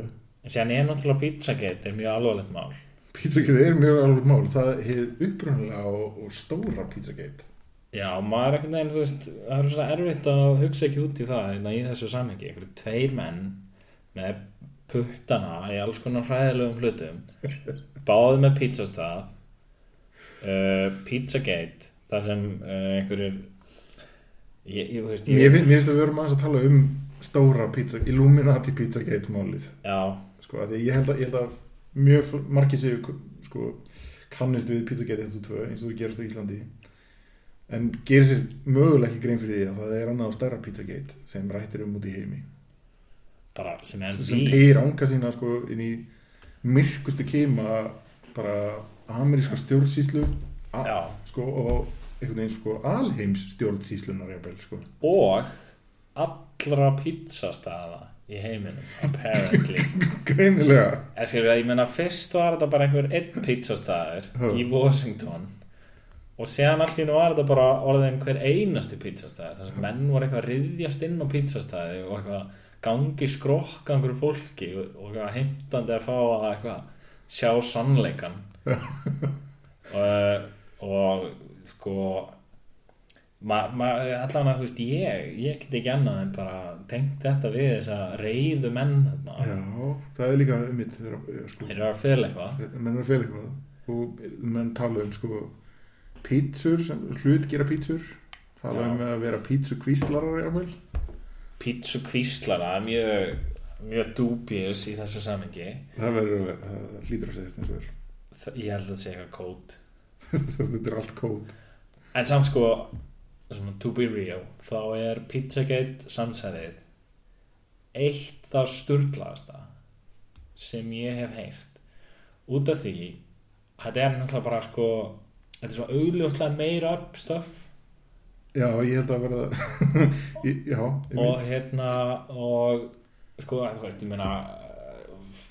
en séðan er náttúrulega Pizzagate er mjög alvarlegt mál Pizzagate er mjög alveg mál. Það hefði upprunalega og, og stóra Pizzagate. Já, maður er ekkert neginn, þú veist, það er svona erfitt að hugsa ekki út í það hérna, í þessu samhengi, einhverju tveir menn með puttana í alls konar hræðilegum hlutum báði með pizzastað uh, Pizzagate þar sem uh, einhverjir ég, ég, veist, ég, mér finnst að við erum aðeins að tala um stóra pizza, Illuminati Pizzagate málið já, sko, ég held að, ég held að mjög margir séu sko, kannist við 1 og 2 eins og þú gerast á Íslandi en gerir sér mögulega ekki grein fyrir því að það er annað á stærra Pizzagate sem rættir um út í heimi. Bara sem er sem tegir ánga sína sko, inn í myrkustu keima bara ameríska já, sko, og einhvern veginn sko, alheims stjórnsýslunar jafnvel, sko. og allra pizzastaða í heiminum, apparently. *laughs* Greinilega. Ég skilur að ég meina fyrst var þetta bara einhver einn pizzastæður Já. í Washington og séðan allir var þetta bara orðin hver einasti pizzastæður þar sem menn voru eitthvað að riðjast inn á pizzastæði og eitthvað gangi skrokka einhverju fólki og, og eitthvað heimtandi að fá að eitthvað sjá sannleikan *laughs* og, og sko að þú veist ég ég get ekki annað en bara tengt þetta við þess að reyðu menn þarna. Já, það er líka um mitt sko, þeir eru að fela eitthvað. Menn er að fel eitthvað. Og menn tala um sko pítsur, hlut gera pítsur tala Já. um að vera pítsu kvíslarar jafnvel pítsu kvíslara mjög, mjög dubious í þessu samengi það verður að vera, það hlýtur að segja eins og er. Ég held að þetta eitthvað kót. *laughs* Þetta er allt kód en samt sko svona, to be real þá er Pizzagate samsærið eitt það sturglaðasta sem ég hef heyrt. Út af því þetta er náttúrulega bara sko þetta er svo augljóslega meira stöf já, ég held að verða *laughs* já, ég og veit hérna og sko þú veist ég meina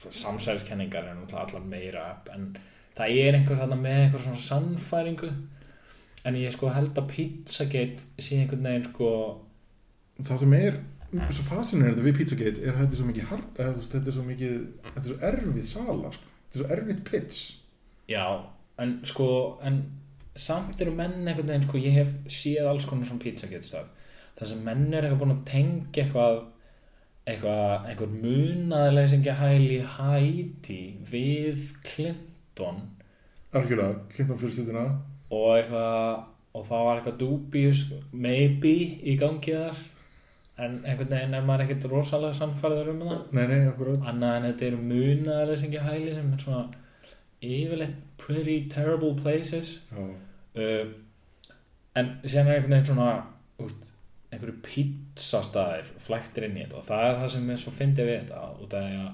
samsæðiskenningar er náttúrulega allar meira en það er einhver þarna með einhver svona sannfæringu en ég sko held að Pizzagate sé einhvern veginn sko það sem er svo fascinerandi við Pizzagate er að þetta er svo mikið hard, þú veist, þetta er svo mikið þetta er svo erfið sala sko. þetta er svo erfið pitch. Já en sko en samt eru menn einhvern veginn sko ég hef séð alls konar svona Pizzagate stöf þar sem menn er eitthvað búin að tengja eitthvað eitthvað einhver munaðleysingja hæl í Hæti við Clinton. Algjörlega, Clinton fjölskylduna og eitthvað og það var eitthvað dubious maybe í gangi þar. En einhvern veginn er maður ekkert rosalega sannfærður um það. Nei, nei, annað en þetta eru munaðleysingja hæli sem er svona yfirleitt pretty terrible places. Já, uh, en síðan er einhvern veginn svona úst, einhverju pizzastæðir flæktir inn í þetta. Og það er það sem er svo fyndið við þetta út af því að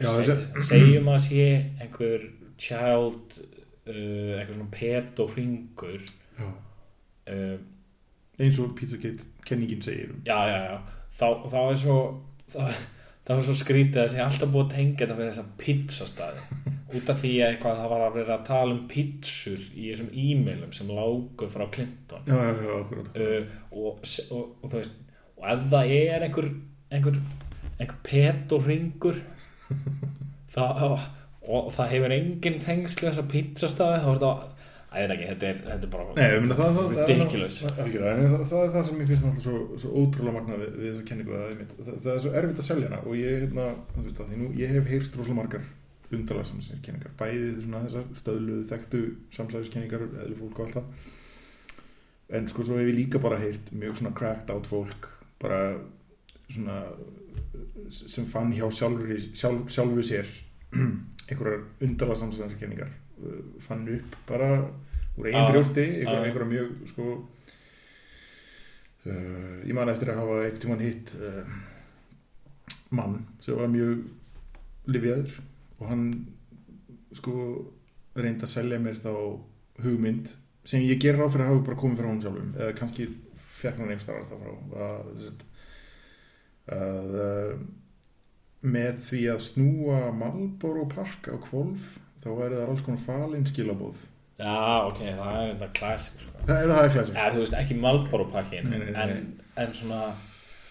þessi- segjum að sé einhver child uh, eitthvað svona pet og hringur uh, eins og Pizzagate kenningin segir um. Já, já, já. Þá, þá er svo þá, þá er svo skrítið að sé alltaf búið að tengja þetta við þessa pizzastæði *laughs* út af því að eitthvað það var að vera að tala um pizzur í þessum e-mailum sem lágu frá Clinton. Já, uh, og, og, og þú veist og ef það er einhver einhver, einhver pet og hringur *laughs* það, og, það hefur engin tengslu þessa pizzastæði þá er þetta að veit ekki, þetta er, þetta er bara Nei, það, það, Ridiculous. það, það, það er það sem ég finnst alltaf svo, svo ótrúlega magna við, við þessa kenningu það, er er svo erfitt að selja hana og ég, hérna, veist nú, ég hef heyrt rosalega margar undarlega samsæðiskenningar bæði þessar stöðluðu þekktu samsæðiskenningar, eðli fólk og allt það en sko svo hef ég líka bara heyrt mjög svona cracked out fólk bara svona sem fann hjá sjálfur, sjálf, sjálfu sér *clears throat* einhverjar undarlega samsæðiskenningar fann upp bara úr einn brjósti, já. einhver, einhver mjög sko uh, ég man eftir að hafa einhvern tímann hitt uh, mann sem var mjög livjaður og hann sko reyndi að selja mér þá hugmynd sem ég gerir á fyrir að hafa bara komið frá hún sjálfum eða kannski fekk hann einhver starfast frá að, sagt, að uh, með því að snúa Malboro pakka á kvolf þá væri það alls konar falin skilabóð Já, ok, það er þetta classic sko. það er það er klassik ja, Þú veist, ekki Malboro pakkin Nei, nei, nei, en, en svona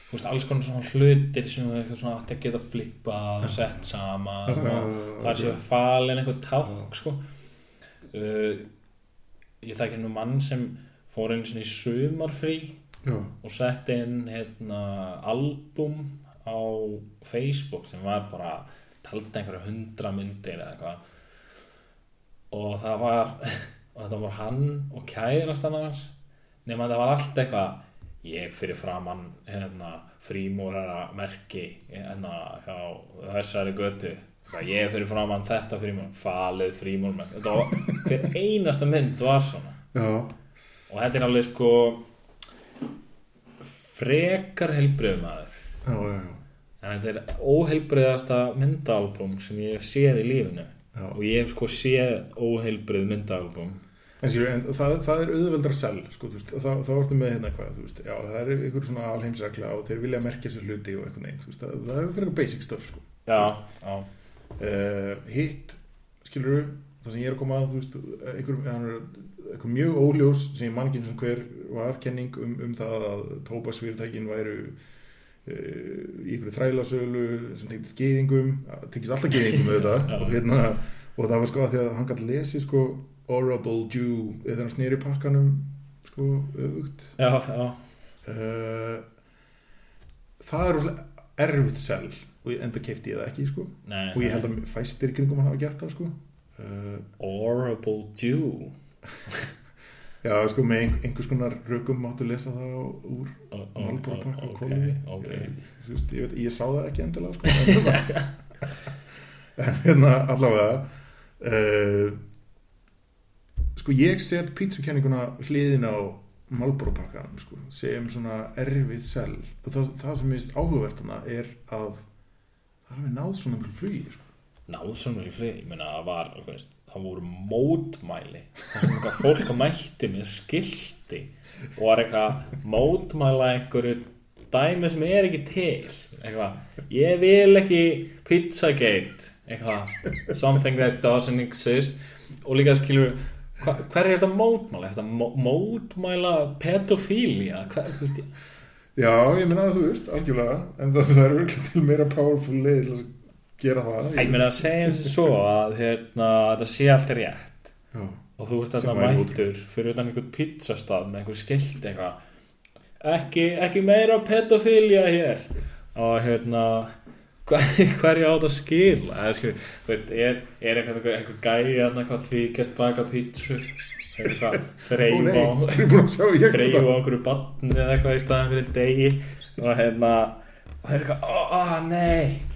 Þú veist, alls konar svona hlutir sem þú eitthvað svona átti að geta flippað og sett saman og það er sér falin einhver ták sko. uh, Ég þekki nú mann sem fór einu svona í sumarfrí já, og sett inn hérna, album á Facebook sem var bara taldi einhverja hundra myndir eða eitthvað. Og það var *laughs* og þetta var hann og kærast hans nema þetta var allt eitthvað ég fyrir framann hérna, frímúrara merki hérna, hjá þessari götu. Ég fyrir framann þetta frímúr falið frímúr hver einasta mynd var svona. Já, og þetta er alveg sko frekar heilbröðmaður já, já, já. En þetta er óheilbröðasta myndaalbum sem ég hef séð í lífinu. Já. og ég hef sko séð óheilbröð myndaalbum En, skilur, en það, það er auðveldar sel sko, þú veist, þá, þá ertu með hérna þú veist, já, það er einhver svona alheimsregla og þeir vilja merkja sér hluti og eitthvað neinn veist, það, það er fyrir basic stuff sko. já, uh, hitt skilur það sem ég er að koma að þú veist, einhver, hann er, einhver mjög óljós sem ég man ekki eins og hver var kenning um, um það að tópasfyrirtækin væru í einhverju þrælasölu sem tengist geðingum tengist alltaf geðingum með þetta og, hérna, og það var sko að því að hann gæti lesi sko Horrible Jew þegar hann snýri pakkanum sko öfugt. Já, já. uh, það er rosalega erfitt sel og enda keipti ég það ekki sko. Nei, og ég held að fæstir kringum hann hafa gert það sko. Uh, Horrible Jew *laughs* já sko með ein, einhvers konar rökum máttu lesa það úr pakka og ok. ég, sá það ekki endilega sko en *laughs* hérna- allavega uh, sko ég set pizzukenninguna hliðin á Marlboro pakkanum sko, sem svona erfið sel og það, það sem minnst áhugavert hana er að það hafi náð svona mjög flugi sko. náð svona í fleiri, ég meina það var þú veist, það voru mótmæli. Það sem eitthvað fólk mætti með skilti og var eitthvað mótmæla einhverju dæmi sem er ekki til. Eitthvað, ég vil ekki pizzagate. Eitthvað, something that doesn't exist. Og líka skilur hver er þetta mótmæla, er þetta mó, mótmæla pedofília, hver, já, ég meina að þú veist, algjörlega. En það, það er örgulega til meira powerful leið til að gera það ég meina að segja eins og svo að hérna, þetta sé allt rétt. Já, og þú ert væri mættur fyrir utan einhvern pizzastað með einhver skilt eitthvað. Ekki, ekki meira pedofília hér. Og hérna *laughs* hver- hverju á þetta að skila? Eða skil, veit, er, er eitthvað einhver gæi hérna eitthvað þykjast baka pizzur er eitthvað nei, á ég er ég þreif á einhverju batni eða eitthvað í staðan fyrir degi. Og hérna og það er eitthvað, ó, ó, nei. The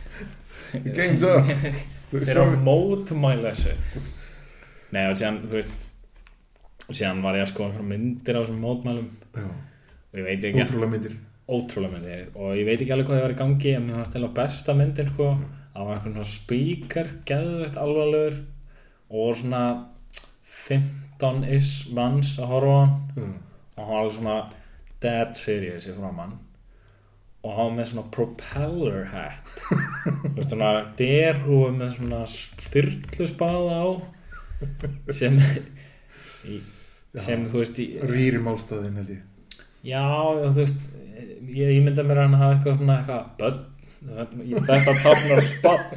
game's up. *laughs* þeir eru að mótumæla þessu. Nei og síðan þú veist síðan var ég að skoða myndir á þessum mótmælum. Já, og ég veit ekki ótrúlega myndir. Ótrúlega myndir og ég veit ekki alveg hvað það var í gangi en mér fannst til að besta myndin sko það var einhvern svona speaker geðveitt alvarlegur og svona 15-ish manns að horfa á hann. Já, og hann var alveg svona dead serious í framann og var með svona propeller hat. Þú veist svona derhúi með svona þyrlusbaða á sem í- sem þú veist rýri málstæðin held ég. Já þú veist ég ímynda mér að hann hafa eitthvað svona eitthvað börn. Þetta táknar börn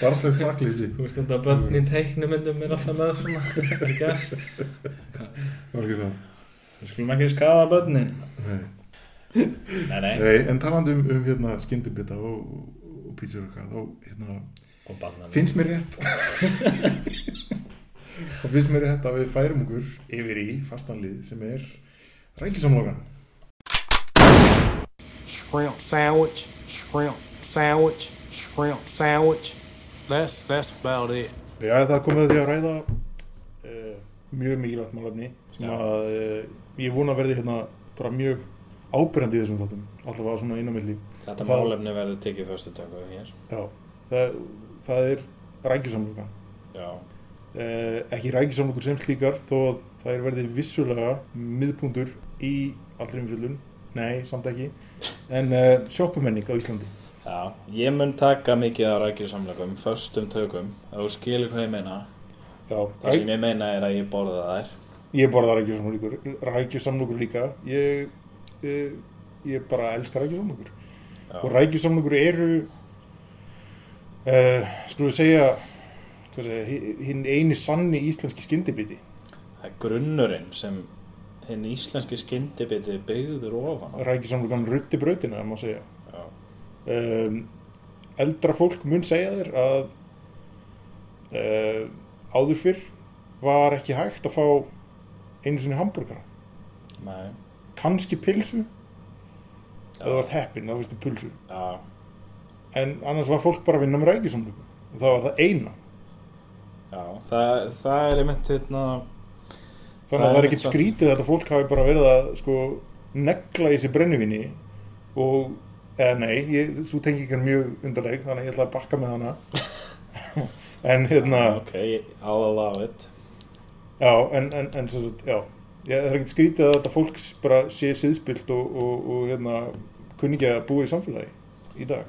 barslegt sakleysi. Þú veist þetta börn í teiknumyndum er alltaf með svona I guess. við skulum ekki skada börnin. Nei. Nei nei Nei, en talandi um, um hérna skyndubita og, og, og pítsur og hvað þá hérna, og barnan finnst mér rétt *laughs* þá finnst mér rétt að við færum okkur yfir í fastanlið sem er rækisónlogan shrimp sandwich, shrimp sandwich, shrimp sandwich. That's that's about it. Já, það komið því að ræða uh, mjög mikilvægt málefni sem Já. að uh, ég vona að verði hérna bara mjög ábyrjandi í þessum þáttum allavega svona inn á milli. Þetta málefni verður tekið fyrstu tökku hér. Já, það, það er rækjusamluga uh, ekki rækjusamlugur sem slíkar þó að það er verði vissulega miðpuntur í allri umfjöldun nei, samt ekki. En uh, sjoppumenning á Íslandi. Já Ég mun taka mikið af rækjusamlegum Förstum tökum þú skilur hvað ég meina. Já, Það sem ég meina er að ég borða þær. Ég borða rækjusamlugur líka. Ég, ég, ég bara elska rækjusamlugur Já. og rækjusamlugur eru uh, skulum við segja hinn eini sanni íslenski skyndibiti. Það er grunnurinn sem hinn íslenski skyndibiti byggður ofan á. rækjusamlugan rutti brautina, það má segja. Um, eldra fólk mun segja þér að uh, áður fyrr var ekki hægt að fá einu sinni hambúrgara. Nei, kannski pilsu Já. eða þú vart heppin, þá fyrstu pulsu. Já, en annars var fólk bara að vinna með rækjusamlugu og það var það eina. Já, það, það er einmitt hérna, þannig að það er er ekkert skrítið að þetta fólk hafi bara verið að sko negla í sig brennivinni og, eða nei ég, svo tengi ekki mjög undarleg þannig að ég ætla að bakka með hana. *laughs* En hérna ok, I'll allow it. já, en, en, en sem sagt, já það er ekkert skrítið að þetta fólk bara sé siðspilt og, og, og hérna kunni ekki að búa í samfélagi í dag.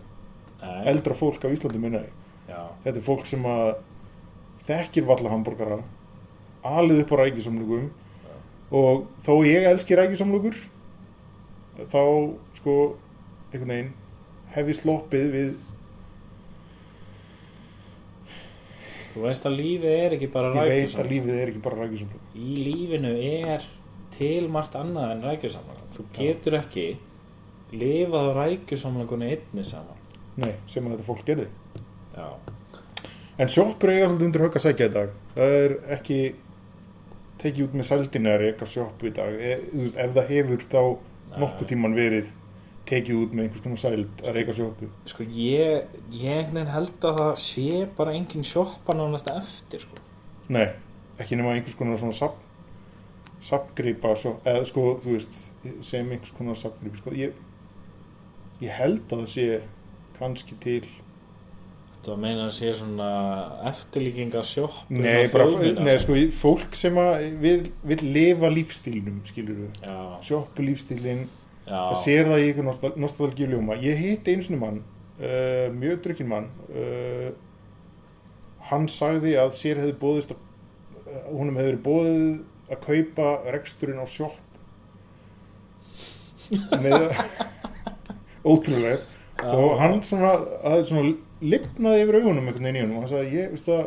Nei, eldra fólk á Íslandi minna já, þetta er fólk sem að þekkir valla hambúrgara alið upp á rækjusamlugum og þó ég elski rækjusamlugur þá sko einhvern veginn hef ég sloppið við þú veist að lífið er ekki bara ég veit að rækjusamlega. lífið er ekki bara rækjusamlug Í lífinu er til margt annað en rækjusamlega. Þú getur ekki lifað á rækjusamlegunni einni saman. nei, sem að þetta fólk gerði Já, en sjoppur eiga svolítið undir högg að sækja í dag það er ekki tekið út með sældina að reyka sjoppu í dag e, veist, ef það hefur þá Nei. nokkuð tíman verið tekið út með einhvers konar sæld að reyka sjoppu sko ég, ég held að það sé bara engin sjoppa nánast eftir, sko. Nei, ekki nema einhvers konar svona sap, sapgripa svo, eða sko, þú veist sem einhvers konar sapgripi sko. ég, ég held að það sé kannski til Það meina að sé svona eftirlíking af sjoppu Nei, bara, nei, sko, fólk sem að vil, lifa lífstílnum skilur við, Já, sjoppu lífstílin það sér það í einhver nostalgíu ljóma. Ég hitt einu sinni mann uh, mjög drukkin mann uh, hann sagði að sér hefði bóðist að húnum hefði verið bóðið að kaupa reksturinn á sjopp með *laughs* ótrúlega Já. og hann svona, að, svona lifnaði yfir augunum einhvern veginn í honum. Og hann sagði ég veist að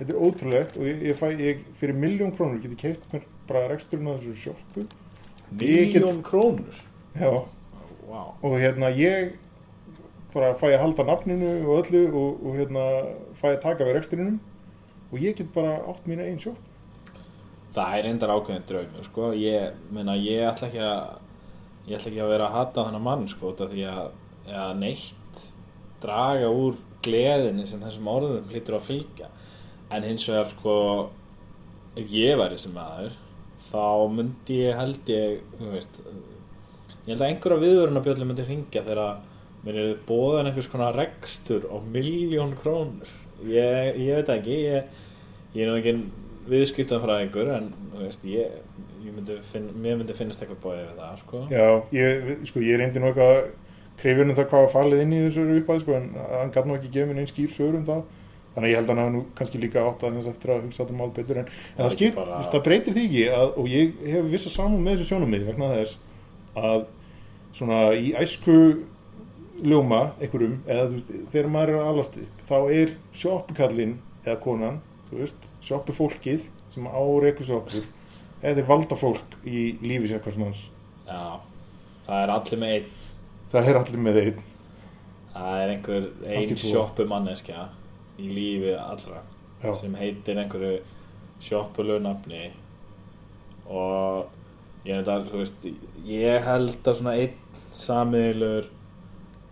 þetta er ótrúlegt og ég, ég fæ ég, fyrir miljón krónur geti keipt mér bara reksturinn á þessu get- miljón krónur. Já Vá, og hérna ég bara fæ að halda nafninu og öllu og, og hérna fæ að taka við rekstrinum og ég get bara átt mína einn sjópp það er reyndar ákveðin draumur, sko. Ég, meina, ég ætla ekki að, ég ætla ekki að vera að hata þennan mann, sko, af því að, að neitt draga úr gleðinni sem þessum orðum hlýtur að fylgja. En hins vegar, sko, ef ég væri sem maður, þá myndi ég held ég, þú veist, ég held að einhverja viðvörunarbjöllu myndi hringja þegar mér er bóðan einhvers konar rekstur á miljón krónur. Ég, ég veit ekki, ég, ég er nú ekki viðskiptan frá einhver en veist, ég, finn, mér myndi finnast eitthvað bóðið við það sko. já, ég, sko, ég reyndi nú eitthvað krefjunum það hvað var falið inn í þessu uppæð sko, en hann gæti nú ekki gefið mér einn skýr sögur um það þannig að ég held að hann nú kannski líka átt að þess eftir að hugsa þetta mál betur en, en Það skipt, bara- það breytir því ekki að, og ég hef vissa saman með þessu þess að svona í æsku ljóma einhverjum, eða þú veist, þegar maður er að alast upp, þá er sjoppukallinn eða konan, þú veist, sjoppufólkið sem á reykusjoppur þetta er valdafólk í lífi sér hversum hans. Já, það er allir með einn Það er allir með einn. það er einhver einn manneskja í lífi allra Já. sem heitir einhverju sjoppulegu nafni og ég að, veist ég held að svona einn samiðilegur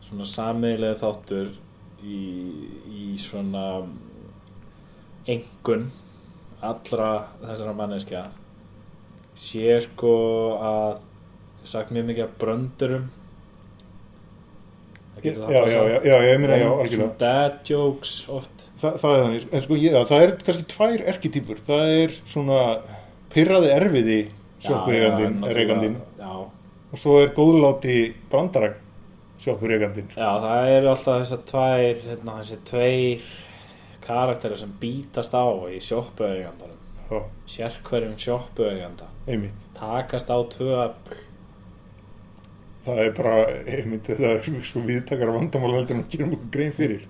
svona samiðilega þáttur í, í svona engun allra þessara manneskja sé sko að sagt mjög mikið af bröndurum. Já, já, já, ég meina, já, algjörlega. dad jokes oft. Þa, það er þannig, en sko, ég, já, það er kannski tvær erkitýpur, það er svona pyrraði erfiði já, og svo er góðláti brandara sjoppuregandinn sko. já, það eru alltaf þessar tvær hérna, þessi tveir karakterir sem bítast á í Já, sérkverjum einmitt. Takast á tvö öfl það er bara, einmitt, þetta er sko viðtakar vandamál heldur en að gera mjög grein fyrir.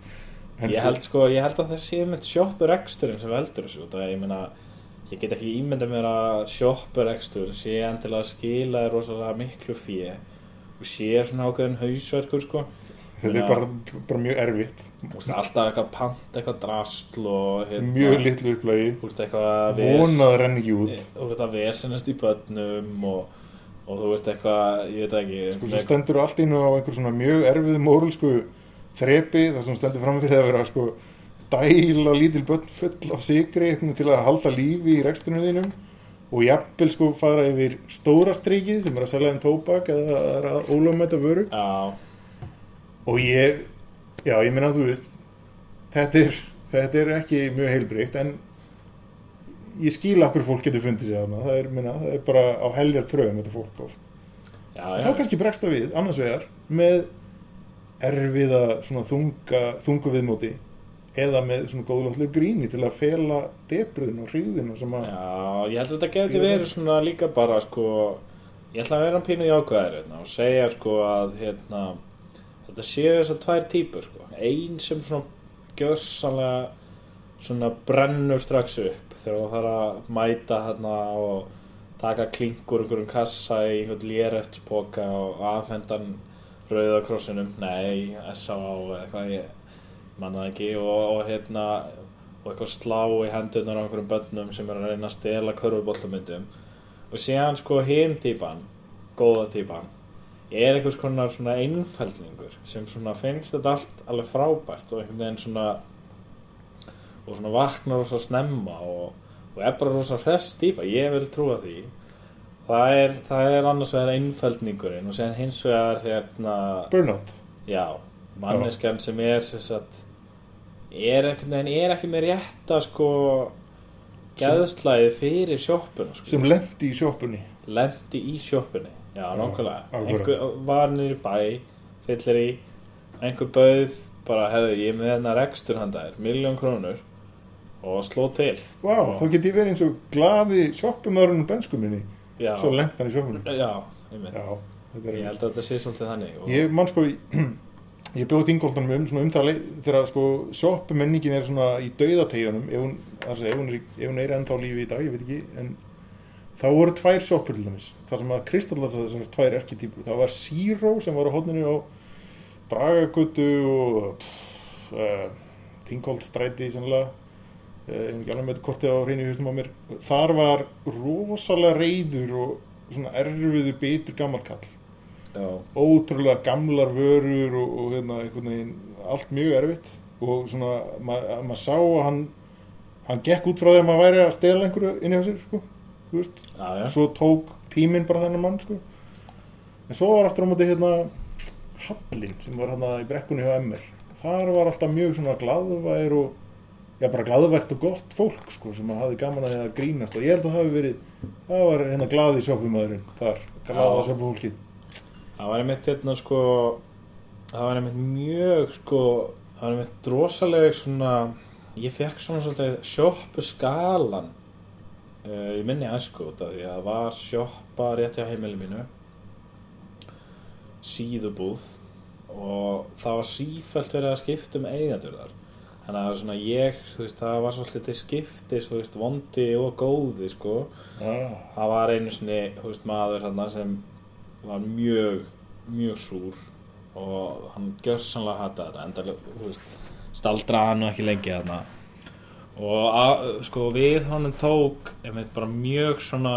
En ég held sko, ég held að það sé með sjoppureksturinn sem veldur þessu út af að ég meina ég get ekki ímyndað mér að sjoppurekstur sé endilega að skila þér rosalega miklu fíi og sé svona ákveðin hausverkur sko. Þetta er bara, bara mjög erfitt. Þú veist, alltaf eitthvað pant, eitthvað drasl og hérna, mjög litlu upplægi þú veist, eitthvað vonað renni ekki út. Þú veist að vesenast í börnum og, og þú veist eitthvað, ég veit ekki. Sko, svo stendur allt innu á einhver svona mjög erfið mórulsku þrepi þar sem stendur fram fyrir að vera sko dæla lítil börn full af sigri til að halda lífi í rekstunum þínum. Og jafnvel sko fara yfir stóra strikið sem er að selja um tóbak eða er að ólöfmæta vöru. Já, og ég, já ég meina þú veist þetta er, þetta er ekki mjög heilbreykt en ég skil okkur fólk getur fundið sig þarna. Það er, minna, það er bara á heljar þröðum þetta fólk oft. Já, þá já, kannski bregst það við, annars vegar með erfiða svona þunga, þungu viðmóti eða með svona góðlátlega gríni til að fela debriðin og hríðin sem að já, ég held að þetta geti verið svona líka bara sko ég ætla að vera pínu jákvæðir hérna, og segja sko að hérna, þetta séu þessar tvær típur sko. ein sem svona gjörsanlega svona brennur strax upp þegar þú þarf að mæta hérna og taka klingur einhverjum kassa í einhvern léreftspoka og afhendan rauðakrossinum nei, S.A.A. eða eitthvað ég manna það ekki og, og hérna og eitthvað slá í hendunar á einhverjum börnum sem er að reyna að stela körfuboltamyndum. Og síðan sko hinn típan góða típan er einhvers konar svona einfældningur sem svona finnst þetta allt alveg frábært og einhvern veginn svona og svona vaknar rosa snemma og, og er bara rosa hress típa, ég vil trúa því. Það er, það er annars vegar einfældningurinn og síðan hins vegar hérna, burnout. Já manneskjan sem er sem sagt, er einhvern veginn er ekki með rétta sko geðslæði fyrir sjoppuna sko. sem lendi í sjoppunni. Lendi í sjoppunni já, nákvæmlega. akkurat. einhver var niður í bæ fyllir í einhver bauð bara, hefði, ég er með þennan rekstur handa þér miljón krónur og sló til. Vá, þá get ég verið eins og glaði sjoppumörunum bensku minni. Já, svo lent hann í sjoppunni. Já. Já, þetta er ég held að þetta sé svolítið þannig og, Ég man sko *clears throat* ég bjóð þingoltanum um, um það leið- þegar sko sjoppumenningin er í dauðategjunum ef hún, hún, hún er ennþá lífi í dag, ég veit ekki en þá voru tvær sjoppur til dæmis. Það sem að kristallast þessar tvær erkitýpur það var Zero sem var á hodninu á Bragagutu og uh, Þingholdstræti sennilega. Uh, þar var rosalega reyður og erfiðu bitur gammalt kall já, ótrúlega gamlar vörur og, og hérna, veginn allt mjög erfitt og svona maður ma sá að hann hann gekk út frá því að maður væri að stela einhverju inn í sér sko, já, já. svo tók tíminn bara þennan mann sko. en svo var aftur á móti hérna Hallin sem var hérna í brekkunni hjá MR þar var alltaf mjög svona glaðvær og já bara glaðvært og gott fólk sko sem að hafi gaman að því að grínast og ég held að það hafi verið það var hérna glaði sjópumæðurinn þar, glaða Já. Það var einmitt hérna sko það var einmitt mjög sko það var einmitt rosalega svona ég fekk svona svolítið sjoppu skalan uh, í minni æsku út af því að það var sjoppa rétt hjá heimili mínu síðubúð og það var sífælt verið að skipta um eigendur þar. Þannig að svona ég, þú veist, það var svolítið skiptis, þú veist, vondi og góði sko. Já, það var einu sinni þú veist, maður sem var mjög, mjög súr og hann gjörsanlega hata þetta endalega, þú veist, staldraði hann ekki lengi þarna. Og að, sko við honum tók einmitt bara mjög svona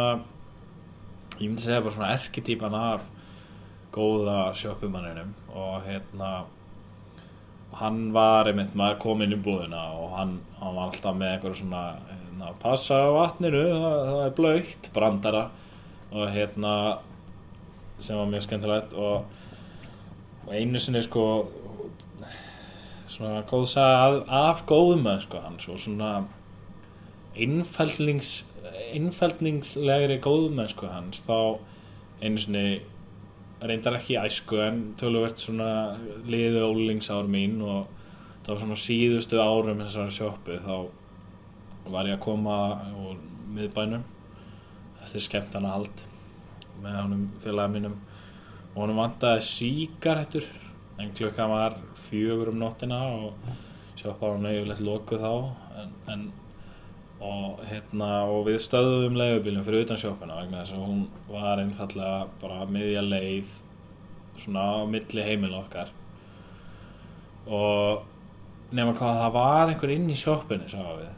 ég myndi segja bara svona erketýpan af góða sjoppumanninum og hérna hann var einmitt, maður kom inn í búðina og hann, hann var alltaf með einhverja svona hérna, passa á vatninu það, það er blöytt brandara og hérna sem var mjög skemmtilegt og, og einu sinni sko svona góð saga af, góðum með sko hans og svona innfældnings innfældningslegri góðmennsku hans þá einu sinni reyndar ekki æsku en töluvert svona liðu ólingsár mín og það var svona síðustu árum þessari sjóppu þá var ég að koma úr miðbænum eftir skemmtana hald með honum félagum mínum. Og honum vantaði síkarettur en klukkan var fjögur um nóttina og sjóppa var nöðulegt lokuð þá en, en og, hérna, og við stöðum leigubílum fyrir utan sjóppuna vegna þess að hún var einfallega bara miðja leið svona á milli heimil okkar. Og nema hvað það var einhver inn í sjóppinu sá við.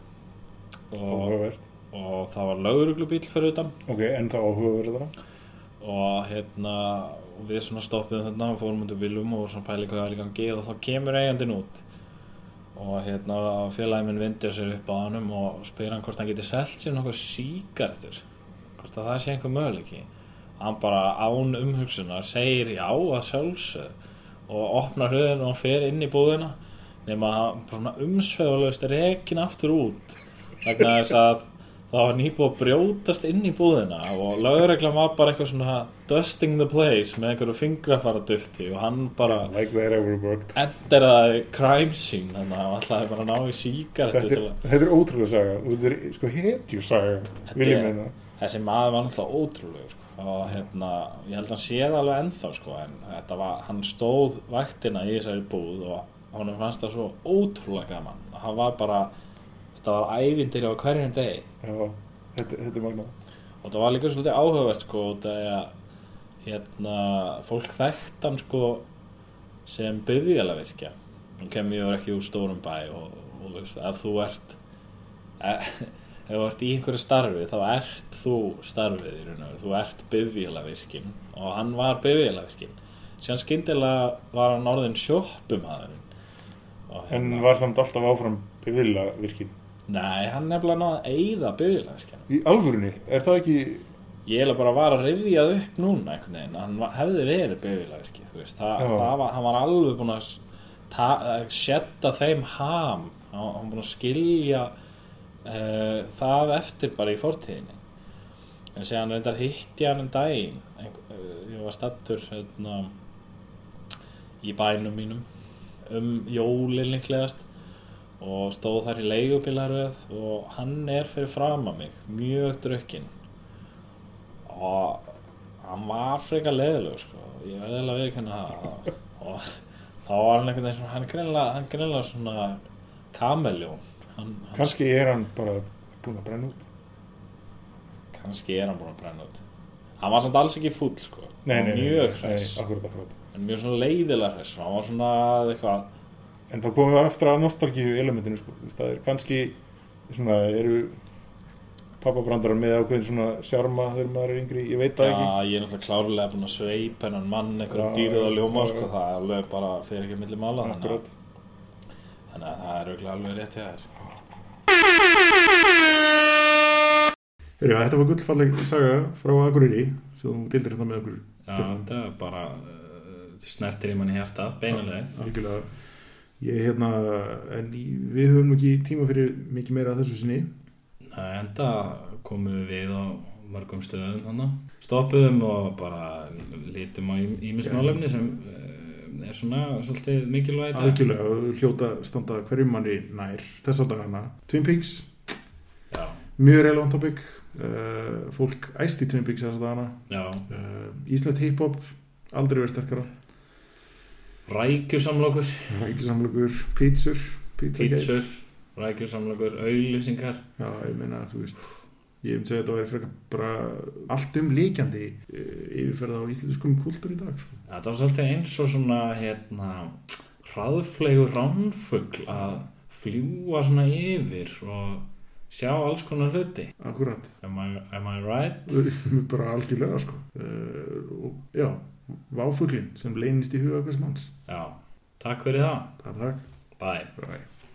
Og, og það var lauruglubíl fyrir utan. Ok, en það áhugaverð þarna. Og hérna og við svona stoppiðum þarna og fórum úr bílum og svona pæli hvað var í gangi og þá kemur eigandinn út. Og hérna félagið minn vindir sér upp á hannum og spyr hann hvort hann geti selt sér nokkuð síkartur hvort að það sé einhver möguleiki. Hann bara án umhugsunar segir já að sjálfsög og opnar hröðin og fer inn í búðina nema svona umsvegulegust rekin aftur út vegna þess að það var nýbúið að brjótast inn í búðina og lögreglan var bara eitthvað svona dusting the place með einhverju fingrafara dufti og hann bara Like enderaði crime scene þannig að hann ætlaði bara að ná í síkaretu Þetta er, þetta er ótrúlega saga. Þetta er sko hetju saga. Vil ég meina. þessi maður var náttúrulega ótrúlegur sko. og hérna, ég held að hann sé það alveg ennþá sko, en þetta var, hann stóð vaktina í þessari búð og honum fannst það svo ótrúlega gaman hann var bara, þetta var ævindir á hverjum degi. Já, þetta, þetta er magnað. og það var líka svolítið áhugavert sko, af því að hérna, fólk þekkt hann sko sem bifjalavirkja hann kemur ekki úr stórum bæ og, og veist, ef þú ert e, *laughs* ef þú ert í einhverju starfi þá ert þú starfið í raun og þú ert bifjalavirkin og hann var bifjalavirkin síðan skyndilega var hann orðin sjoppumæðurinn og En hérna, var samt alltaf áfram bevilla virkin. Nei, hann nefnilega náði að eyða bifjalavirkina Í alvörunni, er það ekki... Ég er bara að vara að rifja upp núna einhvern veginn, hann var- hefði verið bifilagvirki, þú veist, það, það var, hann var alveg búinn að s- ta- að setta þeim ham, hann hann var búinn að skilja uh, það eftir bara í fortíðinni. En séðan reyndar hitti hann um daginn, uh, ég var stattur hérna, í bænum mínum um jólin líklegast og stóð þar í leigubilaröð og hann er fyrir fram að mig, mjög drukkinn. Og hann var frekar leðilegur sko. ég verði alveg að viðkynna það. Og þá var hann einhvern veginn svona- hann greinilega, hann greinilega svona kameljón. Hann, Kanski er hann bara búinn að brenna út. kannski er hann búin að brenna út. Hann var samt alls ekki fúll sko. Nei, nei, mjög en mjög svona leiðilega hress. Hann var svona eitthvað En þá komum við eftir að nostalgíu elementinu sko. Það er kannski svona, eru pappabrandarar með ákveðin svona sjarma þegar maður er yngri, ég veit það Já, ekki. ég er náttúrulega klárlega búin að sveipa hennan mann einhverjum Já, dýrið og ljóma já, sko, já. það er alveg bara fyrir ekki milli mála þannig, að- þannig að það er örugglega alveg rétt hjá þér. Heyrðu, þetta var gullfalleg saga frá Akureyri sem þú dildir hérna með okkur Já, þetta er bara uh, snertir í manni hjarta, beinalega algjörlega ég hérna, en við höfum ekki tíma fyrir mikið meira að þessu sinni. Enda komum við á mörgum stöðum þannig stoppuðum og bara lítum á ímismálefni sem uh, er svona svolítið mikilvægt. Algjörlega hljóta standa hverjum manni nær þessa dagana. Twin Peaks, Já, mjög relevant topic. Uh, fólk æst í Twin Peaks þessa dagana. Já, uh, Íslands hip-hop aldrei verið sterkara rækjusamlokur ekki samlugur, pítsur pítsur, rækjusamlokur auðlýsingar já, ég meina, þú veist ég myndi segja að þetta væri frekar bara allt um líkjandi yfirferða á íslenskum kultúr í dag sko. Það var svolítið eins og svona hérna hraðflegur ránfugl að fljúa svona yfir og sjá alls konar hluti akkurat, Am I, am I right? bara algjörlega sko. uh, og já váfuglin sem leynist í huga hvers manns Já, takk fyrir það takk, takk Bye. Bye.